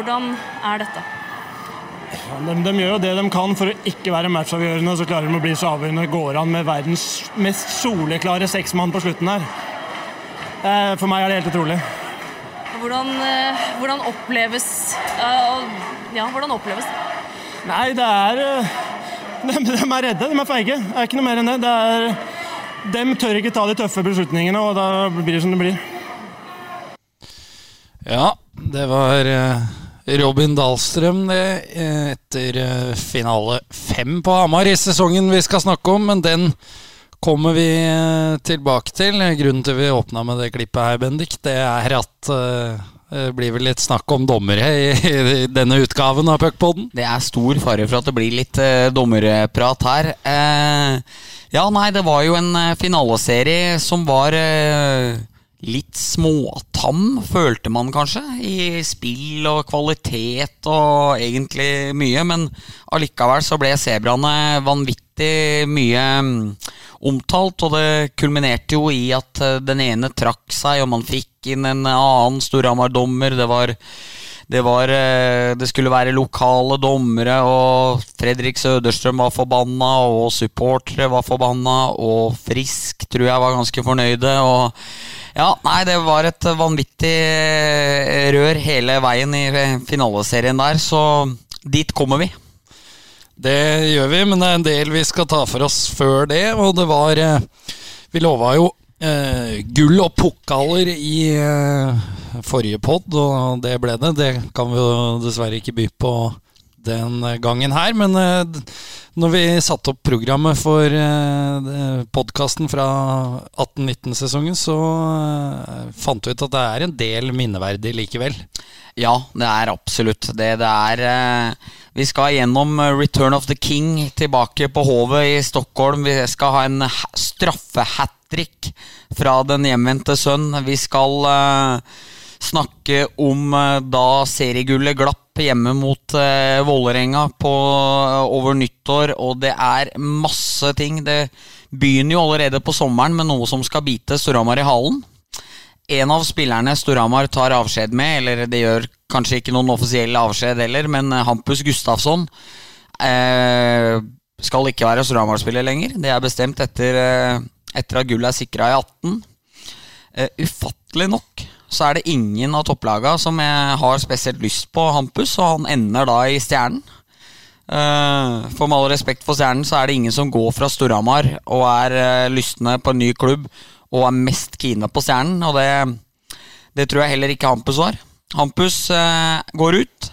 hvordan er dette? De, de, gjør jo det de kan for å ikke være matchavgjørende, så klarer de å bli så avgjørende. Går an med verdens mest soleklare seksmann på slutten her. Eh, for meg er det helt utrolig. Hvordan, eh, hvordan oppleves Ja, hvordan oppleves det? Nei, det er de, de, er redde, de er feige. Det er ikke noe mer enn det. det er, de tør ikke ta de tøffe beslutningene, og da blir det som det blir. Ja, det var Robin Dahlstrøm det, etter finale fem på Hamar i sesongen vi skal snakke om, men den kommer vi tilbake til. Grunnen til vi åpna med det klippet her, Bendik, det er at det blir vel litt snakk om dommere i, denne utgaven av Puckpodden? Det er stor fare for at det blir litt dommerprat her. Ja, nei, det var jo en finaleserie som var litt småtam, følte man kanskje. I spill og kvalitet og egentlig mye. Men allikevel så ble sebraene vanvittig mye um, omtalt. Og det kulminerte jo i at den ene trakk seg, og man fikk inn en annen Storhamar-dommer. Det var det, var, det skulle være lokale dommere, og Fredrik Søderstrøm var forbanna, og supportere var forbanna, og Frisk tror jeg var ganske fornøyde. og ja, nei, det var et vanvittig rør hele veien i finaleserien der, så dit kommer vi. Det gjør vi, men det er en del vi skal ta for oss før det. Og det var Vi lova jo eh, gull og pokaler i uh, forrige pod, og det ble det. Det kan vi jo dessverre ikke by på den gangen her, men uh, når vi satte opp programmet for uh, podkasten fra 18-19-sesongen, så fant vi ut at det er en del minneverdig likevel. Ja, det er absolutt det. Det er Vi skal gjennom Return of the King tilbake på Hovet i Stockholm. Vi skal ha en straffehattrick fra den hjemvendte sønn. Vi skal snakke om da seriegullet glapp hjemme mot uh, Vålerenga uh, over nyttår, og det er masse ting. Det begynner jo allerede på sommeren med noe som skal bite Storhamar i halen. En av spillerne Storhamar tar avskjed med, eller det gjør kanskje ikke noen offisiell avskjed heller, men Hampus Gustafsson eh, skal ikke være Storhamar-spiller lenger. Det er bestemt etter, etter at gullet er sikra i 18. ufattelig nok så er det ingen av topplagene som jeg har spesielt lyst på Hampus, og han ender da i Stjernen. Uh, for med all respekt for Stjernen, så er det ingen som går fra Storhamar og er lystne på en ny klubb og er mest keene på Stjernen, og det, det tror jeg heller ikke Hampus var. Hampus eh, går ut.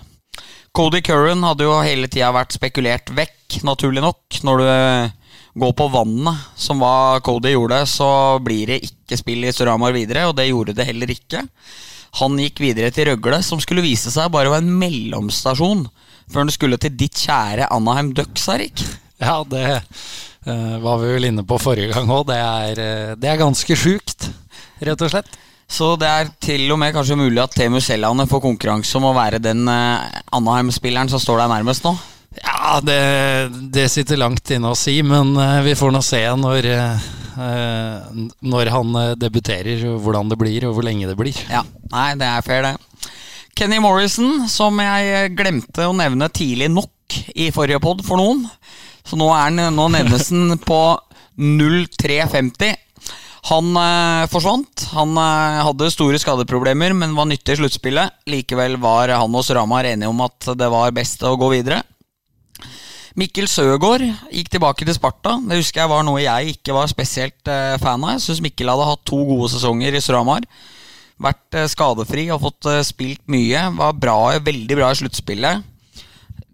Cody Curran hadde jo hele tida vært spekulert vekk, naturlig nok, når du går på vannet, som hva Cody gjorde, så blir det ikke spill i Storhamar videre, og det gjorde det heller ikke. Han gikk videre til Røgle, som skulle vise seg bare å være en mellomstasjon før han skulle til ditt kjære Anaheim Ducks, Erik. Ja, det uh, var vi vel inne på forrige gang òg. Det, uh, det, er ganske sjukt, rett og slett. Så det er til og med kanskje mulig at Temu Selland får konkurranse om å være den uh, Anaheim-spilleren som står deg nærmest nå? Ja, det, det, sitter langt inne å si, men vi får nå se når, når han debuterer, hvordan det blir, og hvor lenge det blir. Ja, Nei, det er fair, det. Kenny Morrison, som jeg glemte å nevne tidlig nok i forrige pod for noen. Så nå, er han, nå nevnes han på 0350. Han eh, forsvant. Han eh, hadde store skadeproblemer, men var nyttig i sluttspillet. Likevel var han og Sramar enige om at det var best å gå videre. Mikkel Søgaard gikk tilbake til Sparta. Det husker jeg var noe jeg ikke var spesielt eh, fan av. Jeg syns Mikkel hadde hatt to gode sesonger i Sramar. Vært eh, skadefri og fått eh, spilt mye. Var bra, veldig bra i sluttspillet.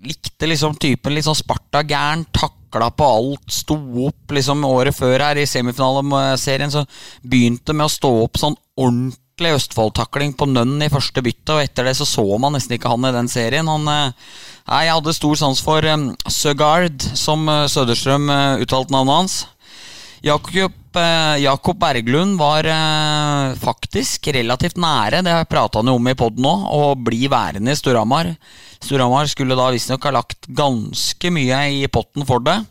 Likte liksom typen litt sånn Sparta-gæren. Takla på alt. Sto opp liksom året før her i semifinaleserien. Så begynte med å stå opp sånn ordentlig Østfold-takling på Nønn i første bytte, og etter det så så man nesten ikke han i den serien. Han Nei, Jeg hadde stor sans for um, Søgaard, som uh, Søderstrøm uh, uttalte navnet hans. Jakob, uh, Jakob Berglund var uh, faktisk relativt nære, det prata han jo om i poden nå, å bli værende i Storhamar. Storhamar skulle da visstnok ha lagt ganske mye i potten for det.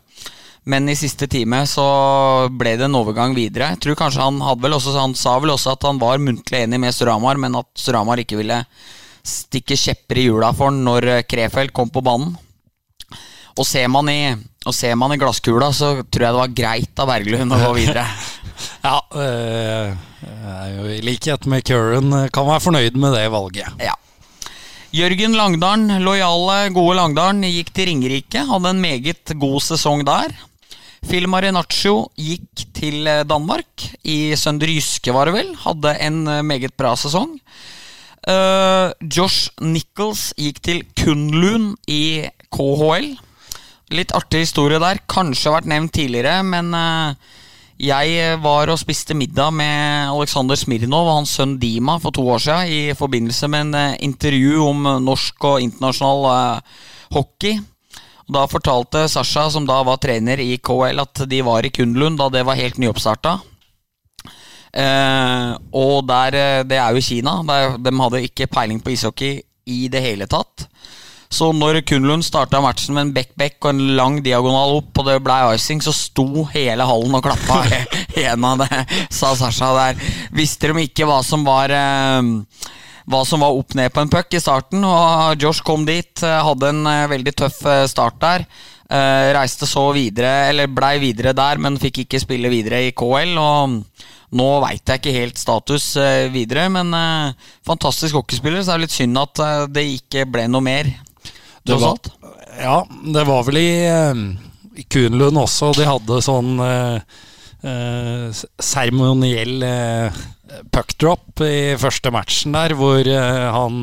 Men i siste time så ble det en overgang videre. Jeg tror kanskje Han hadde vel også, han sa vel også at han var muntlig enig med Storhamar, men at Storhamar ikke ville stikke kjepper i hjula for han når eh, Krefeld kom på banen. Og ser man i, og ser man i glasskula, så tror jeg det var greit av Berglund å gå videre. Ja, jo i likhet med Curran eh, kan være fornøyd med det valget. Ja. Jørgen Langdalen, lojale, gode Langdalen, gikk til Ringerike. Hadde en meget god sesong der. Phil Marinaccio gikk til eh, Danmark. I Sønder Jyske, var det vel. Hadde en meget bra sesong. Uh, Josh Nichols gikk til Kunlun i KHL. Litt artig historie der. Kanskje har vært nevnt tidligere, men eh, jeg var og spiste middag med Aleksandr Smirnov og hans sønn Dima for to år siden i forbindelse med en eh, intervju om norsk og internasjonal eh, hockey. Og Da fortalte Sasha, som da var trener i KL, at de var i Kundlund da det var helt nyoppstarta. Eh, og der, det er jo Kina. Der, de hadde ikke peiling på ishockey i det hele tatt. Så når Kunlund starta matchen med en back-back og en lang diagonal opp, og det ble icing, så sto hele hallen og klappa igjen av det, sa Sasha der. Visste de ikke hva som var eh, hva som var opp ned på en puck i starten, og Josh kom dit, eh, hadde en eh, veldig tøff start der. Reiste så videre, eller blei videre der, men fikk ikke spille videre i KL. Og nå veit jeg ikke helt status videre, men fantastisk hockeyspiller, så er det litt synd at det ikke ble noe mer. Det Tross var, alt. ja, det var vel i, eh, i Kunlund også. De hadde sånn seremoniell eh, seremoniell eh, puckdrop i første matchen der, hvor eh, han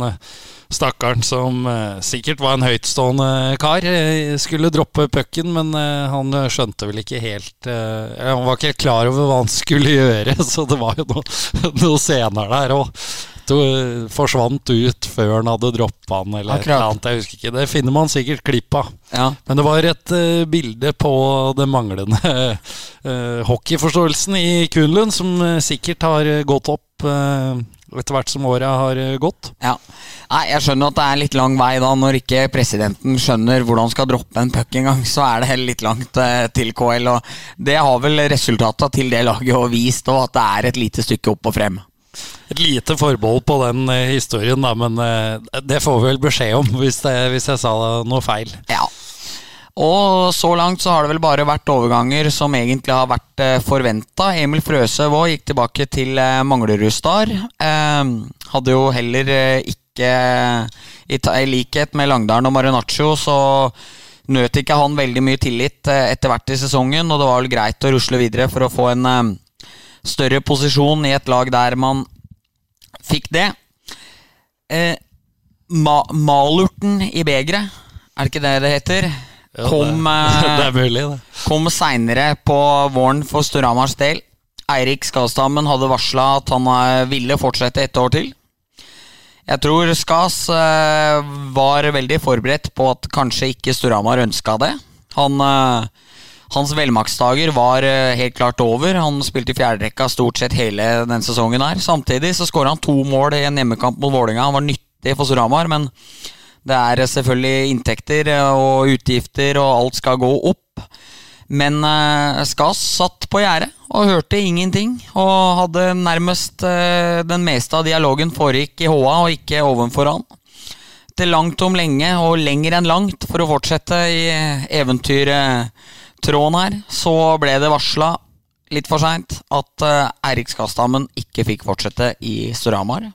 stakkaren som eh, sikkert var en høytstående kar, eh, skulle droppe pucken, men eh, han skjønte vel ikke helt eh, Han var ikke helt klar over hva han skulle gjøre, så det var jo noe- noe senere der òg. Forsvant ut før han hadde droppa han, eller et eller annet. Jeg husker ikke. Det finner man sikkert klipp av. Ja. Men det var et uh, bilde på den manglende uh, hockeyforståelsen i Kunlund, som eh, sikkert har gått opp etter hvert som åra har gått. Ja. Nei, Jeg skjønner at det er litt lang vei da når ikke presidenten skjønner hvordan han skal droppe en puck engang. Så er det heller litt langt til KL. Og det har vel resultatene til det laget og vist, og at det er et lite stykke opp og frem. Et lite forbehold på den eh, historien, da, men eh, det får vi vel beskjed om hvis, det, hvis jeg sa noe feil. Ja. Og så langt så har det vel bare vært overganger som egentlig har vært eh, forventa. Emil Frøse òg gikk tilbake til eh, Manglerud Star. Eh, hadde jo heller ikke i, I likhet med Langdalen og Marinaccio så nøt ikke han veldig mye tillit etter hvert i sesongen, og det var vel greit å rusle videre for å få en større posisjon i et lag der man fikk det. Eh, ma Malurten i begeret, er det ikke det det heter? Ja, Kom, eh, kom seinere på våren for Storhamars del. Eirik Skastammen hadde varsla at han eh, ville fortsette et år til. Jeg tror Skas eh, var veldig forberedt på at kanskje ikke Storhamar ønska det. Han, eh, hans velmaktsdager var eh, helt klart over. Han spilte i fjerderekka stort sett hele den sesongen her. Samtidig så skåra han to mål i en hjemmekamp mot Vålerenga. Han var nyttig for Storhamar, men det er selvfølgelig inntekter eh, og utgifter, og alt skal gå opp. Men eh, Skas satt på gjerdet og hørte ingenting. Og hadde nærmest eh, den meste av dialogen foregikk i HA og ikke ovenfor han. Til langt om lenge, og lenger enn langt, for å fortsette i eventyrtråden her, så ble det varsla litt for seint at uh, Eirik Skastammen ikke fikk fortsette i Storhamar.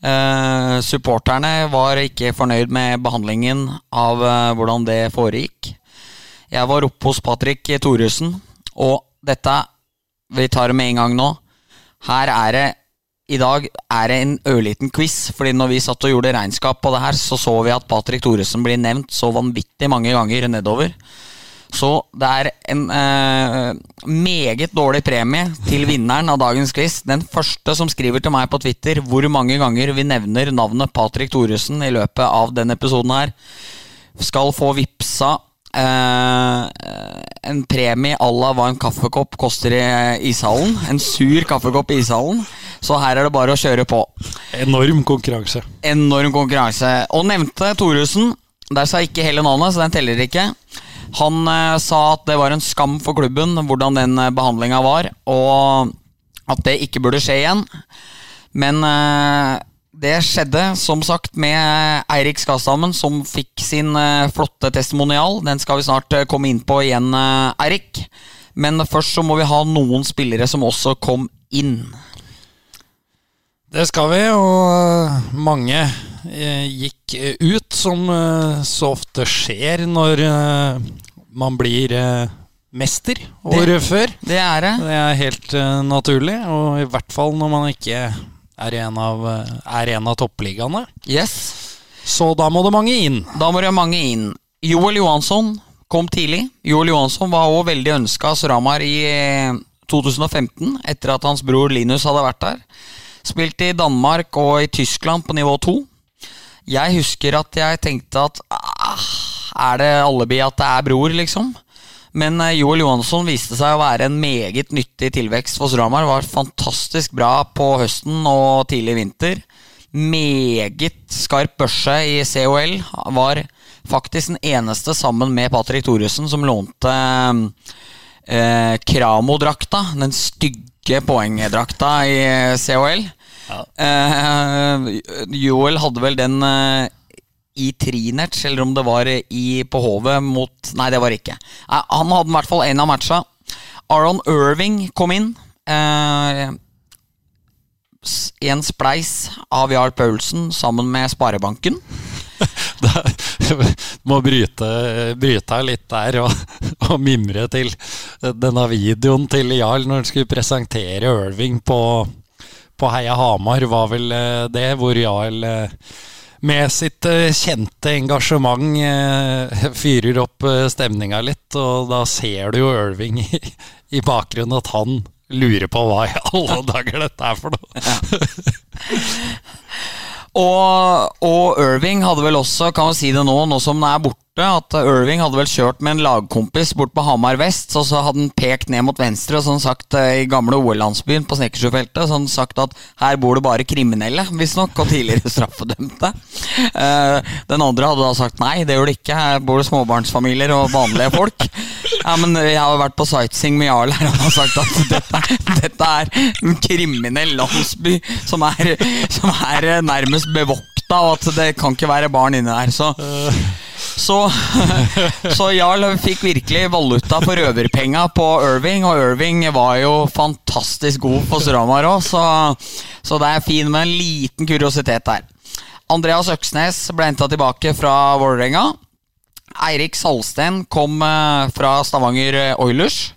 Uh, supporterne var ikke fornøyd med behandlingen av uh, hvordan det foregikk. Jeg var oppe hos Patrick Thoresen, og dette Vi tar det med en gang nå. Her er det I dag er det en ørliten quiz, fordi når vi satt og gjorde regnskap på det her, så så vi at Patrick Thoresen blir nevnt så vanvittig mange ganger nedover. Så det er en eh, meget dårlig premie til vinneren av dagens quiz. Den første som skriver til meg på Twitter hvor mange ganger vi nevner navnet Patrick Thoresen i løpet av denne episoden her, skal få vippsa eh, en premie à la hva en kaffekopp koster i ishallen. En sur kaffekopp i ishallen. Så her er det bare å kjøre på. Enorm konkurranse. Enorm konkurranse. Og nevnte Thoresen. Der sa ikke hele navnet, så den teller ikke. Han eh, sa at det var en skam for klubben hvordan den eh, behandlinga var, og at det ikke burde skje igjen. Men eh, det skjedde som sagt med Eirik Skastammen, som fikk sin flotte testimonial. Den skal vi snart komme inn på igjen, Eirik. Men først så må vi ha noen spillere som også kom inn. Det skal vi, og mange eh, gikk eh, ut, som eh, så ofte skjer når man blir mester året før. Det er det. Det er helt naturlig, og i hvert fall når man ikke er en av, er en av toppligaene. Yes. Så da må det mange inn. Da må det mange inn. Joel Johansson kom tidlig. Joel Johansson var òg veldig ønska av Sramar i eh, 2015, etter at hans bror Linus hadde vært der. Spilte i Danmark og i Tyskland på nivå 2. Jeg husker at jeg tenkte at ah, er det alibi at det er bror, liksom? Men eh, Joel Johansson viste seg å være en meget nyttig tilvekst for Storhamar. Var fantastisk bra på høsten og tidlig vinter. Meget skarp børse i COL. Var faktisk den eneste sammen med Patrick Thoresen som lånte eh, Kramo-drakta. Den stygge poengdrakta i COL. Eh, Joel hadde vel den eh, i Trinert, eller om det var i, på Hovet mot Nei, det var det ikke. Eh, han hadde i hvert fall en av matcha. Aron Irving kom inn. Eh, en spleis av Jarl Paulsen sammen med Sparebanken. Da, må bryte, bryte av litt der og, og mimre til denne videoen til Jarl når han skulle presentere Irving på, på Heia Hamar, var vel eh, det, hvor Jarl eh, med sitt eh, kjente engasjement fyrer opp stemninga litt, og da ser du jo Irving i, i bakgrunnen at han lurer på hva i alle dager dette er for noe. Og, og Irving hadde vel også, kan man si det nå, nå som den er borte, at Irving hadde vel kjørt med en lagkompis bort på Hamar vest, og så hadde han pekt ned mot venstre og sånn sagt eh, i gamle OL-landsbyen på Snekkersjøfeltet, sånn sagt at her bor det bare kriminelle, visstnok, og tidligere straffedømte. Eh, Den andre hadde da sagt nei, det gjør det ikke, her bor det småbarnsfamilier og vanlige folk. Ja, men jeg har vært på sightseeing med Jarl her, han har sagt at dette, dette er en kriminell landsby som er, som er eh, nærmest bevokta, og at det kan ikke være barn inne der. Så, så, så Jarl fikk virkelig valuta for røverpenga på Irving, og Irving var jo fantastisk god på Stramar òg, så, så det er fint med en liten kuriositet der. Andreas Øksnes ble henta tilbake fra Vålerenga. Eirik Salsten kom eh, fra Stavanger Oilers.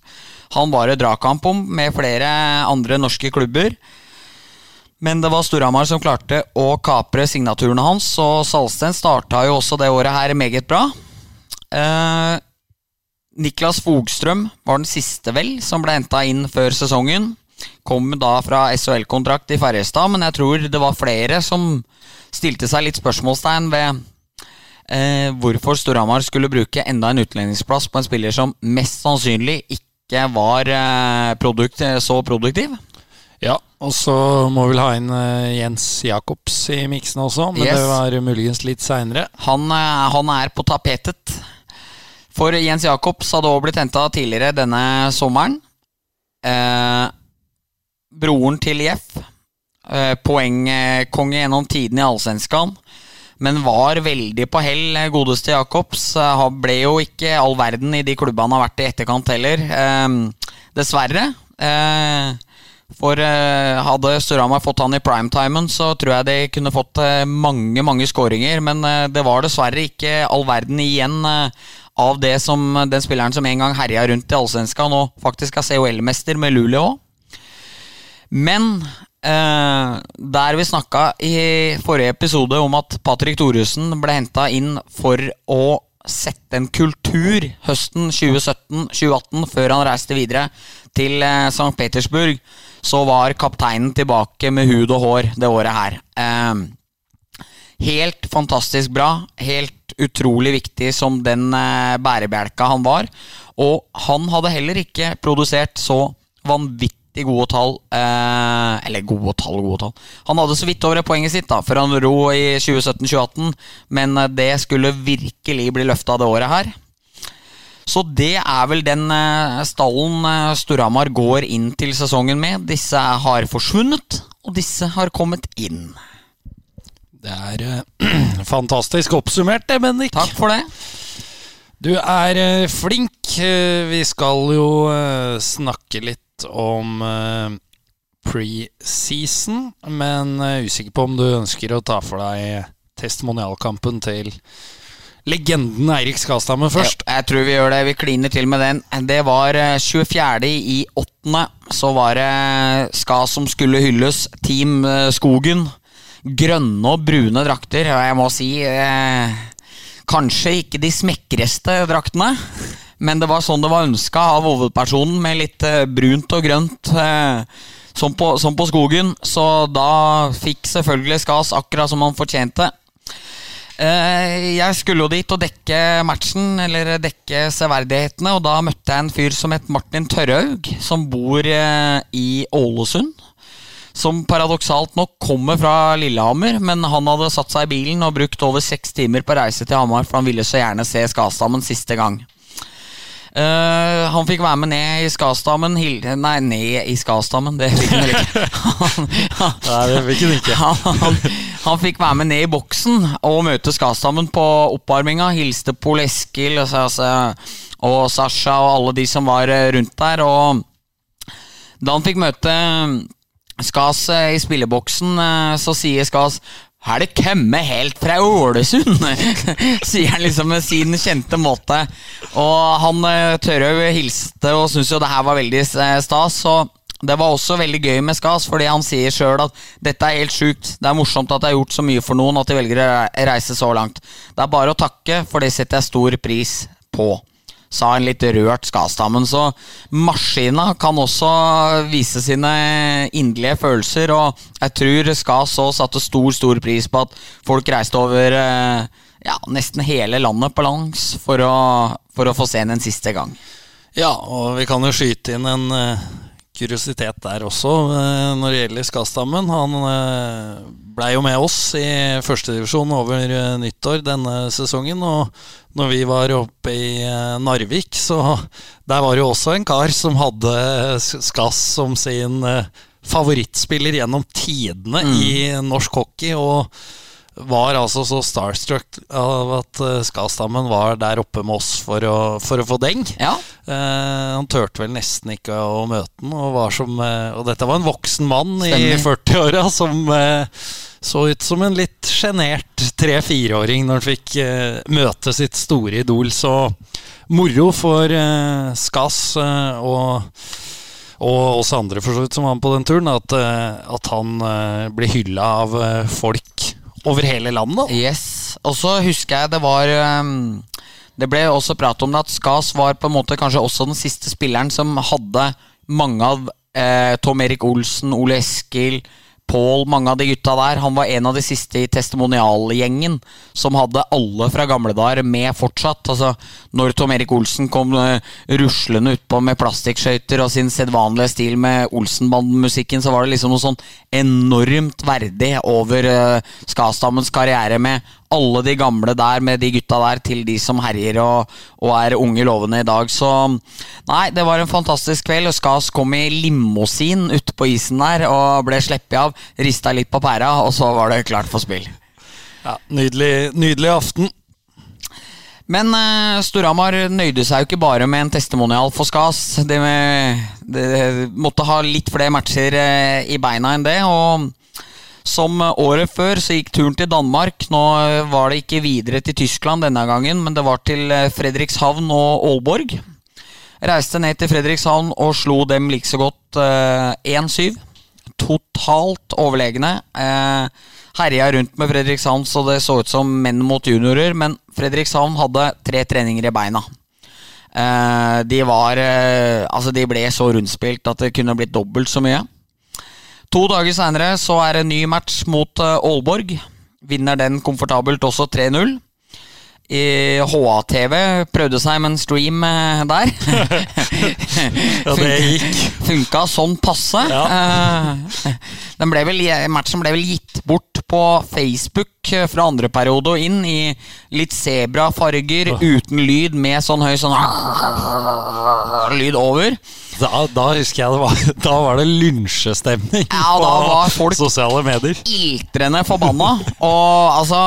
Han var det dragkamp om med flere andre norske klubber. Men det var Storhamar som klarte å kapre signaturene hans, og Salsten starta jo også det året her meget bra. Eh, Niklas Fogstrøm var den siste, vel, som ble henta inn før sesongen. Kom da fra SHL-kontrakt i Ferjestad, men jeg tror det var flere som stilte seg litt spørsmålstegn ved eh, hvorfor Storhamar skulle bruke enda en utlendingsplass på en spiller som mest sannsynlig ikke var eh, produkt, så produktiv. Ja, og så må vi vel ha inn eh, Jens Jacobs i miksen også, men Yes. det var muligens litt seinere. Han, eh, han er på tapetet. For Jens Jacobs hadde også blitt henta tidligere denne sommeren. Eh, broren til Jeff, eh, poengkonge gjennom tiden i Allsvenskan, men var veldig på hell, eh, godeste Jacobs. Han ble jo ikke all verden i de klubbene han har vært i etterkant heller. Eh, dessverre. Eh, for eh, hadde Storhamar fått han i primetimen, så tror jeg de kunne fått eh, mange mange skåringer. Men eh, det var dessverre ikke all verden igjen av det som den spilleren som en gang herja rundt i Allsvenska, nå faktisk er COL-mester med Luleå. Men eh, der vi snakka i forrige episode om at Patrick Thoresen ble henta inn for å sette en kultur høsten 2017-2018, før han reiste videre til St. Petersburg, så var kapteinen tilbake med hud og hår det året her. Eh, helt fantastisk bra. Helt utrolig viktig som den eh, bærebjelka han var. Og han hadde heller ikke produsert så vanvittig gode tall. Eh, eller gode tall, gode tall. Han hadde så vidt over poenget sitt da før han ro i 2017-2018, men eh, det skulle virkelig bli løfta det året her. Så det er vel den eh, stallen eh, Storhamar går inn til sesongen med. Disse har forsvunnet, og disse har kommet inn. Det er eh, fantastisk oppsummert, det, Bendik. Takk for det. Du er flink. Vi skal jo snakke litt om preseason, men usikker på om du ønsker å ta for deg testimonialkampen til legenden Eirik Skastammen først. Jeg, jeg tror vi gjør det. Vi kliner til med den. Det var eh, 24. i 8. Så var det Ska som skulle hylles. Team eh, Skogen. Grønne og brune drakter. Og jeg må si eh, Kanskje ikke de smekreste draktene. Men det var sånn det var ønska av hovedpersonen, med litt eh, brunt og grønt. Eh, som, på, som på skogen. Så da fikk selvfølgelig Skas akkurat som han fortjente. Eh, jeg skulle jo dit og dekke matchen, eller dekke severdighetene, og da møtte jeg en fyr som het Martin Tørraug, som bor eh, i Ålesund. Som paradoksalt nok kommer fra Lillehammer, men han hadde satt seg i bilen og brukt over seks timer på reise til Hamar, for han ville så gjerne se Skastammen siste gang. Eh, han fikk være med ned i Skastammen Nei, ned i Skastammen, det fikk han vel ikke. Han, han, Nei, det fikk han ikke. han, han, fikk være med ned i boksen og møte Skastammen på oppvarminga. Hilste Pol Eskil og, og Sasha og alle de som var eh, rundt der. Og da han fikk møte Skas eh, i spilleboksen, så sier Skas har det kommet helt fra Ålesund? sier han liksom med sin kjente måte. Og han eh, Tørhaug hilste og syntes jo det her var veldig eh, stas. Så det var også veldig gøy med Skas, fordi han sier sjøl at dette er helt sjukt. Det er morsomt at jeg har gjort så mye for noen at de velger å reise så langt. Det er bare å takke, for det setter jeg stor pris på. Sa en litt rørt Skastammen. Så maskina kan også vise sine inderlige følelser, og jeg tror Skas òg satte stor, stor pris på at folk reiste over eh, ja, nesten hele landet på langs for å, for å få se den en siste gang. Ja, og vi kan jo skyte inn en eh, kuriositet der også eh, når det gjelder Skastammen. Han ble blei jo med oss i førstedivisjon over eh, nyttår denne sesongen. Og når vi var oppe i eh, Narvik, så der var det jo også en kar som hadde Skass som sin eh, favorittspiller gjennom tidene i norsk hockey. og var altså så starstruck av at uh, Skastammen var der oppe med oss for å, for å få deng. Ja, Eh, han turte vel nesten ikke å møte den, og, som, eh, og dette var en voksen mann i 40-åra som eh, så ut som en litt sjenert tre-fireåring når han fikk eh, møte sitt store idol. Så moro for eh, Skas eh, og og oss andre for så vidt som var med på den turen, at, eh, at han uh, blir hylla av eh, folk over hele landet. Yes. Og så husker jeg det var um, Det ble også prat om det at Skas var på en måte kanskje også den siste spilleren som hadde mange av eh, Tom Erik Olsen, Ole Eskil, Pål, mange av de gutta der. Han var en av de siste i testimonialgjengen som hadde alle fra gamle dager med fortsatt. Altså, når Tom Erik Olsen kom uh, ruslende utpå med plastikkskøyter og sin sedvanlige stil med Olsenband-musikken, så var det liksom noe sånn enormt verdig over uh, Skastammens karriere med alle de gamle der med de gutta der, til de som herjer og, og er unge lovende i dag. Så nei, det var en fantastisk kveld. Skas kom i limousin ute på isen der og ble sluppet av. Rista litt på pæra, og så var det klart for spill. Ja, nydelig, nydelig aften. Men uh, Storhamar nøyde seg jo ikke bare med en testimonial for Skas. De, de, måtte ha litt flere matcher uh, i beina enn det. Og som året før så gikk turen til Danmark. Nå eh, var det ikke videre til Tyskland denne gangen, men det var til eh, Fredrikshavn og Aalborg. Reiste ned til Fredrikshavn og slo dem like så godt eh, 1-7. Totalt overlegne. Eh, herja rundt med Fredrikshavn så det så ut som menn mot juniorer, men Fredrikshavn hadde tre treninger i beina. Eh, de var eh, Altså, de ble så rundspilt at det kunne blitt dobbelt så mye. To dager seinere så er det en ny match mot eh, Aalborg. Vinner den komfortabelt også 3-0. I HA-TV prøvde seg med en stream eh, der. Ja, det gikk. Funka sånn passe. Ja. den ble vel, matchen ble vel gitt bort på Facebook eh, fra andre periode og inn i litt sebrafarger uten lyd, med sånn høy sånn lyd over. Da, da husker jeg det var Da var det lynsjestemning Ja, da var folk- sosiale medier. iltrende forbanna. Og altså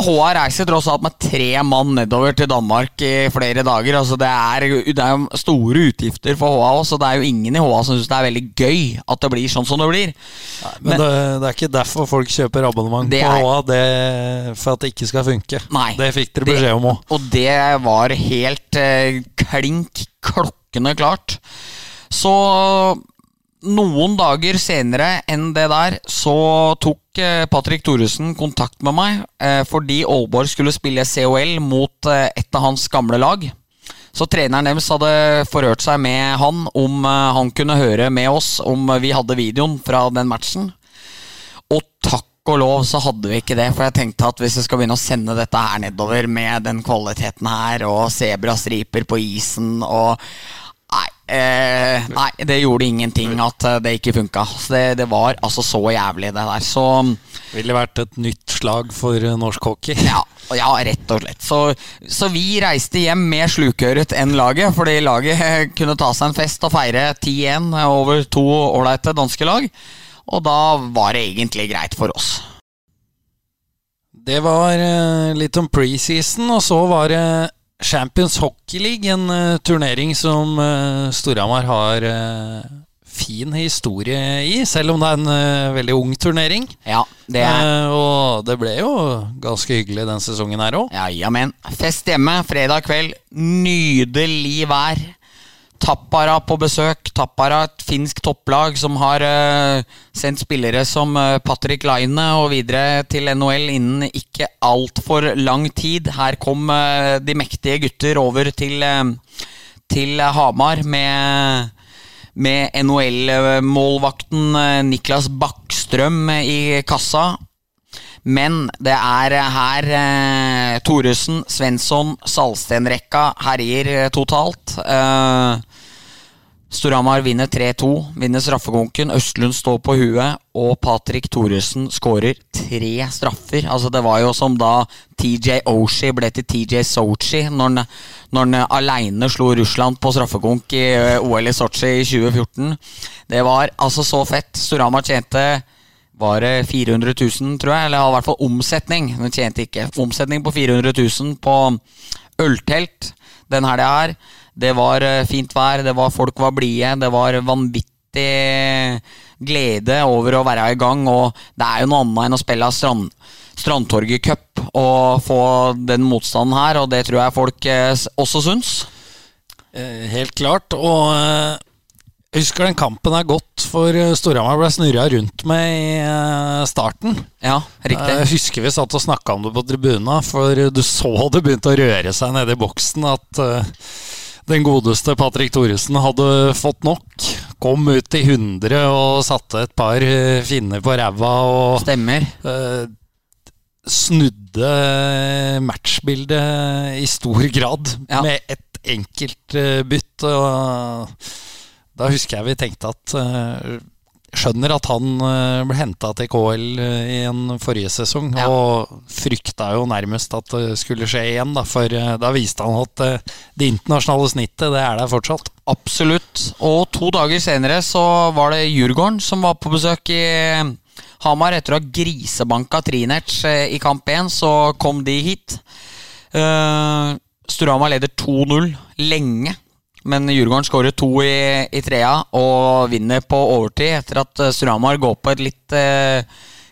HA reiser tross alt med tre mann nedover til Danmark i flere dager. Altså Det er, det er jo store utgifter for HA også, og det er jo ingen i HA som syns det er veldig gøy at det blir sånn som det blir. Men, det, det er ikke derfor folk kjøper abonnement på er- HA. Det for at det ikke skal funke. Nei. Det fikk dere beskjed om òg. Og det var helt eh, klink klokkende klart. Så noen dager senere enn det der, så tok eh, Patrick Thoresen kontakt med meg eh, fordi Aalborg skulle spille COL mot eh, et av hans gamle lag. Så treneren deres hadde forhørt seg med han om han kunne høre med oss om vi hadde videoen fra den matchen. Og takk og lov så hadde vi ikke det, for jeg tenkte at hvis jeg skal begynne å sende dette her nedover med den kvaliteten her, og sebrastriper på isen og eh, nei, det gjorde ingenting at eh, det ikke funka. Det, det var altså så jævlig, det der. Så Ville vært et nytt slag for eh, norsk hockey. ja, ja rett og slett. Så, så vi reiste hjem mer slukøret enn laget, fordi laget kunne ta seg en fest og feire 10-1 over to ålreite danske lag. Og da var det egentlig greit for oss. Det var eh, litt om preseason, og så var det Champions Hockey League, en eh, turnering som uh, Storhamar har eh, fin historie i, selv om det er en uh, veldig ung turnering. Ja, det er uh, og det ble jo ganske hyggelig den sesongen her òg. Ja, jamen. Fest hjemme, fredag kveld. Nydelig vær. Tappara på besøk. Tappara, et finsk topplag som har uh, sendt spillere som uh, Patrick Laine og videre til NHL innen ikke altfor lang tid. Her kom uh, de mektige gutter over til, til Hamar med med NHL-målvakten Niklas Bakkstrøm i kassa. Men det er her eh, Thoresen, Svensson, Salsten-rekka herjer eh, totalt. Eh, Storhamar vinner 3-2, vinner straffekonken. Østlund står på huet, og Patrick Thoresen skårer tre straffer. Altså Det var jo som da TJ Oshie ble til TJ Sochi når han, når aleine slo Russland på straffekonk i eh, OL i Sotsji i 2014. Det var altså så fett. Storhamar tjente var det 400 000, tror jeg. Eller i hvert fall omsetning. Den tjente ikke. Omsetning på 400 000 på øltelt den helga her. Det var eh, fint vær, det var folk var blide, det var vanvittig glede over å være i gang. Og det er jo noe annet enn å spille Strand, Strandtorget Cup og få den motstanden her, og det tror jeg folk eh, også syns. Eh, helt klart. Og jeg husker den kampen er godt, for eh, Storhamar ble snurra rundt med i eh, starten. Ja, riktig. Jeg husker vi satt og snakka om det på tribuna, for du så det begynte å røre seg nede i boksen at eh, den godeste Patrick Thoresen hadde fått nok. Kom ut i 100 og satte et par eh, finner på ræva og Stemmer. eh, snudde matchbildet i stor grad Ja. med et enkelt eh, bytt. Og da husker jeg vi tenkte at eh, Skjønner at han eh, ble henta til KL eh, i en forrige sesong, Ja. og frykta jo nærmest at det skulle skje igjen, da, for da viste han at det internasjonale snittet, det er der fortsatt. Absolutt. Og to dager senere så var det Djurgården som var på besøk i Hamar. Etter å ha grisebanka Trinerts eh, i kamp 1, så kom de hit. Uh, Storhamar leder 2-0 lenge. Men Djurgården skårer to i, i trea og vinner på overtid etter at eh, går på et litt, eh,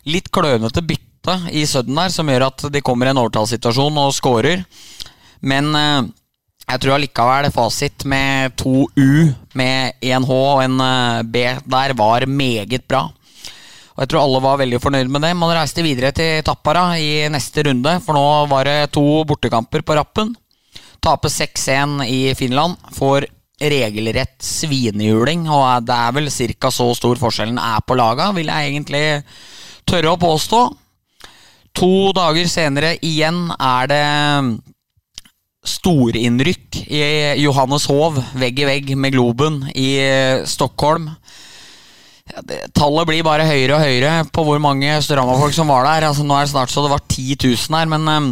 litt klønete bytte i sudden der, som gjør at de kommer i en overtallssituasjon og skårer. Men eh, jeg tror allikevel fasit med to U, med én H og en B der, var meget bra. Og jeg tror alle var veldig fornøyd med det. Man reiste videre til Tappara i neste runde, for nå var det to bortekamper på rappen. Taper 6-1 i Finland. Får regelrett svinehjuling, og det er vel ca. så stor forskjellen er på laga, vil jeg egentlig tørre å påstå. To dager senere igjen er det storinnrykk i Johannes Hov, vegg i vegg med Globen i eh, Stockholm. Ja, det, tallet blir bare høyere og høyere på hvor mange Storhamar-folk som var der. Altså, nå er det snart så det var 10 000 her, men eh,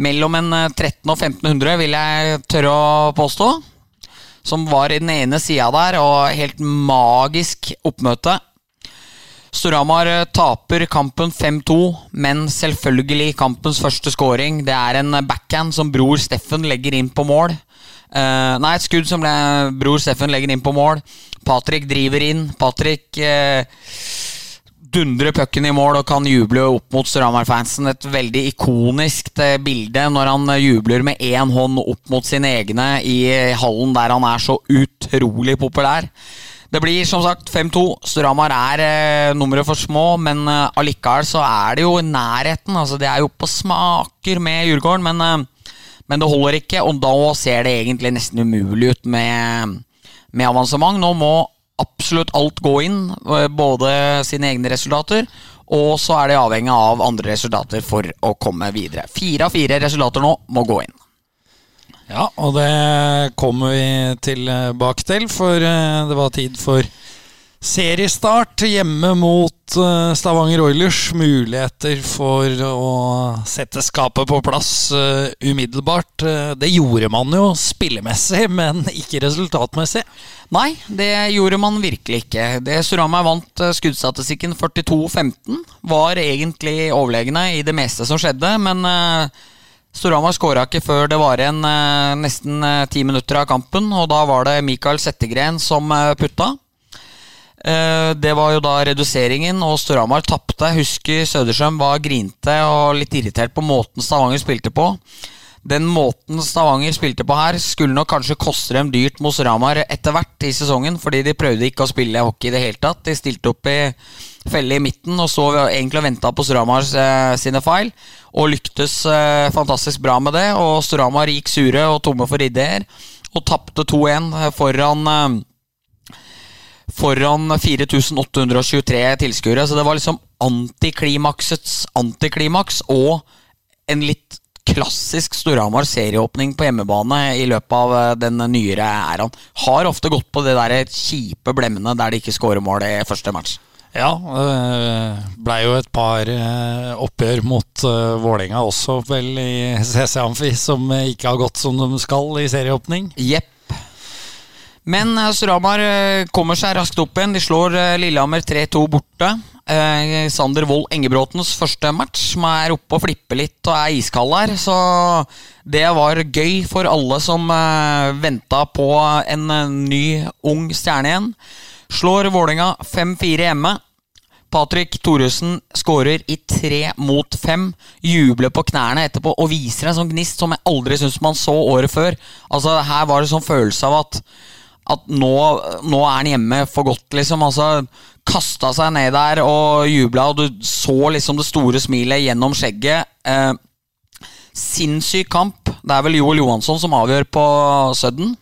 mellom en eh, 13 og 1500 vil jeg tørre å påstå. som var i den ene sida der, og helt magisk oppmøte. Storhamar eh, taper kampen 5-2, men selvfølgelig kampens første scoring. Det er en backhand som bror Steffen legger inn på mål. Uh, nei, et skudd som bror Steffen legger inn på mål. Patrick driver inn. Patrick uh, dundrer pucken i mål og kan juble opp mot Storhamar-fansen. Et veldig ikonisk bilde når han jubler med én hånd opp mot sine egne i hallen der han er så utrolig populær. Det blir som sagt 5-2. Storhamar er eh, nummeret for små, men eh, allikevel så er det jo i nærheten. Altså, det er jo på smaker med Djurgården, men, eh, men, det holder ikke. Og da ser det egentlig nesten umulig ut med, med avansement. Nå må absolutt alt gå inn, eh, både sine egne resultater og så er det avhengig av andre resultater for å komme videre. Fire av fire resultater nå må gå inn. Ja, og det kommer vi tilbake til, for eh, det var tid for seriestart hjemme mot eh, Stavanger Oilers. Muligheter for å sette skapet på plass eh, umiddelbart. Det gjorde man jo spillemessig, men ikke resultatmessig. Nei, det gjorde man virkelig ikke. Det Surama vant skuddstatistikken 42-15. Var egentlig overlegne i det meste som skjedde, men Storhamar skåra ikke før det var igjen eh, nesten eh, ti minutter av kampen. Og da var det Mikael Settegren som eh, putta. Eh, det var jo da reduseringen, og Storhamar tapte. Husker Sødersjøm var grinte og litt irritert på måten Stavanger spilte på. Den måten Stavanger spilte på her, skulle nok kanskje koste dem dyrt mot Storhamar etter hvert i sesongen, fordi de prøvde ikke å spille hockey i det hele tatt. De stilte opp i felle i midten og så egentlig og venta på Storhamar eh, sine feil og lyktes eh, fantastisk bra med det. Og Storhamar gikk sure og tomme for ideer og tapte 2-1 eh, foran eh, Foran 4823 tilskuere. Så det var liksom antiklimaksets antiklimaks og en litt klassisk Storhamar serieåpning på hjemmebane i løpet av eh, den nyere æraen. Har ofte gått på det der kjipe blemmene der de ikke skårer mål i første match. Ja, det eh, blei jo et par eh, oppgjør mot Vålerenga også, vel, i CC Amfi, som ikke har gått som de skal i serieåpning. Jepp. Men Storhamar kommer seg raskt opp igjen. De slår Lillehammer 3-2 borte. Eh, Sander Wold Engebråtens første match, som er oppe og flipper litt og er iskald her. Så det var gøy for alle som eh, venta på en ny, ung stjerne igjen. Slår Vålerenga 5-4 hjemme. Patrick Thoresen skårer i tre mot fem. Jubler på knærne etterpå og viser en sånn gnist som jeg aldri syns man så året før. Altså Her var det sånn følelse av at, at nå, nå, er han hjemme for godt, liksom. Altså Kasta seg ned der og jubla, og du så liksom det store smilet gjennom skjegget. Eh, sinnssyk kamp. Det er vel Joel Johansson som avgjør på Sudden.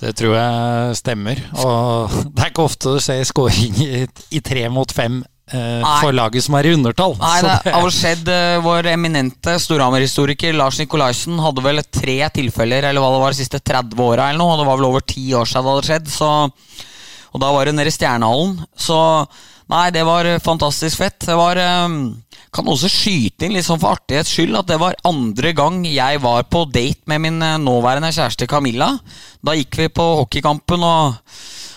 Det tror jeg stemmer. Og det er ikke ofte du ser skåring i, i tre mot fem eh, for laget som er i undertall. Nei, det har skjedd. Uh, vår eminente Storhamar-historiker Lars Nikolaisen hadde vel tre tilfeller eller hva det var de siste 30 åra, eller noe. Og det var vel over ti år siden det hadde skjedd. Så, og da var det nede i Stjernehallen. Så nei, det var fantastisk fett. Det var um, kan også skyte inn litt sånn for artighets skyld at det var andre gang jeg var på date med min eh, nåværende kjæreste Camilla. Da gikk vi på hockeykampen, og,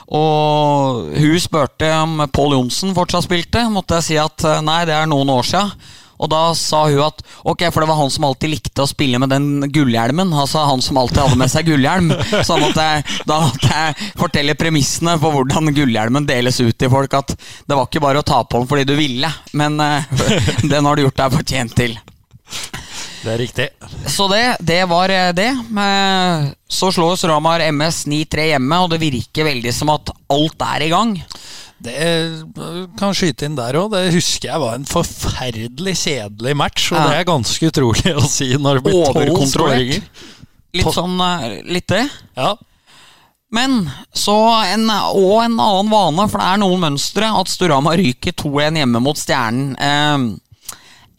og hun spurte om Pål Johnsen fortsatt spilte. Måtte jeg si at eh, nei, det er noen år sia. Og da sa hun at ok, for det var han som alltid likte å spille med den gullhjelmen. Altså han som alltid hadde med seg gullhjelm. Så jeg, da måtte jeg fortelle premissene for hvordan gullhjelmen deles ut til folk. At det var ikke bare å ta på den fordi du ville, men uh, den har du gjort deg fortjent til. Det er riktig. Så det, det var eh, det. Så slås Ramar MS 9-3 hjemme, og det virker veldig som at alt er i gang. Det kan skyte inn der òg. Det husker jeg var en forferdelig kjedelig match. Og ja. det er ganske utrolig å si når det blir tolv skåringer. Litt sånn eh, litt det. Ja. Men så en, og en annen vane, for det er noen mønstre, at Storama ryker 2-1 hjemme mot Stjernen. Eh,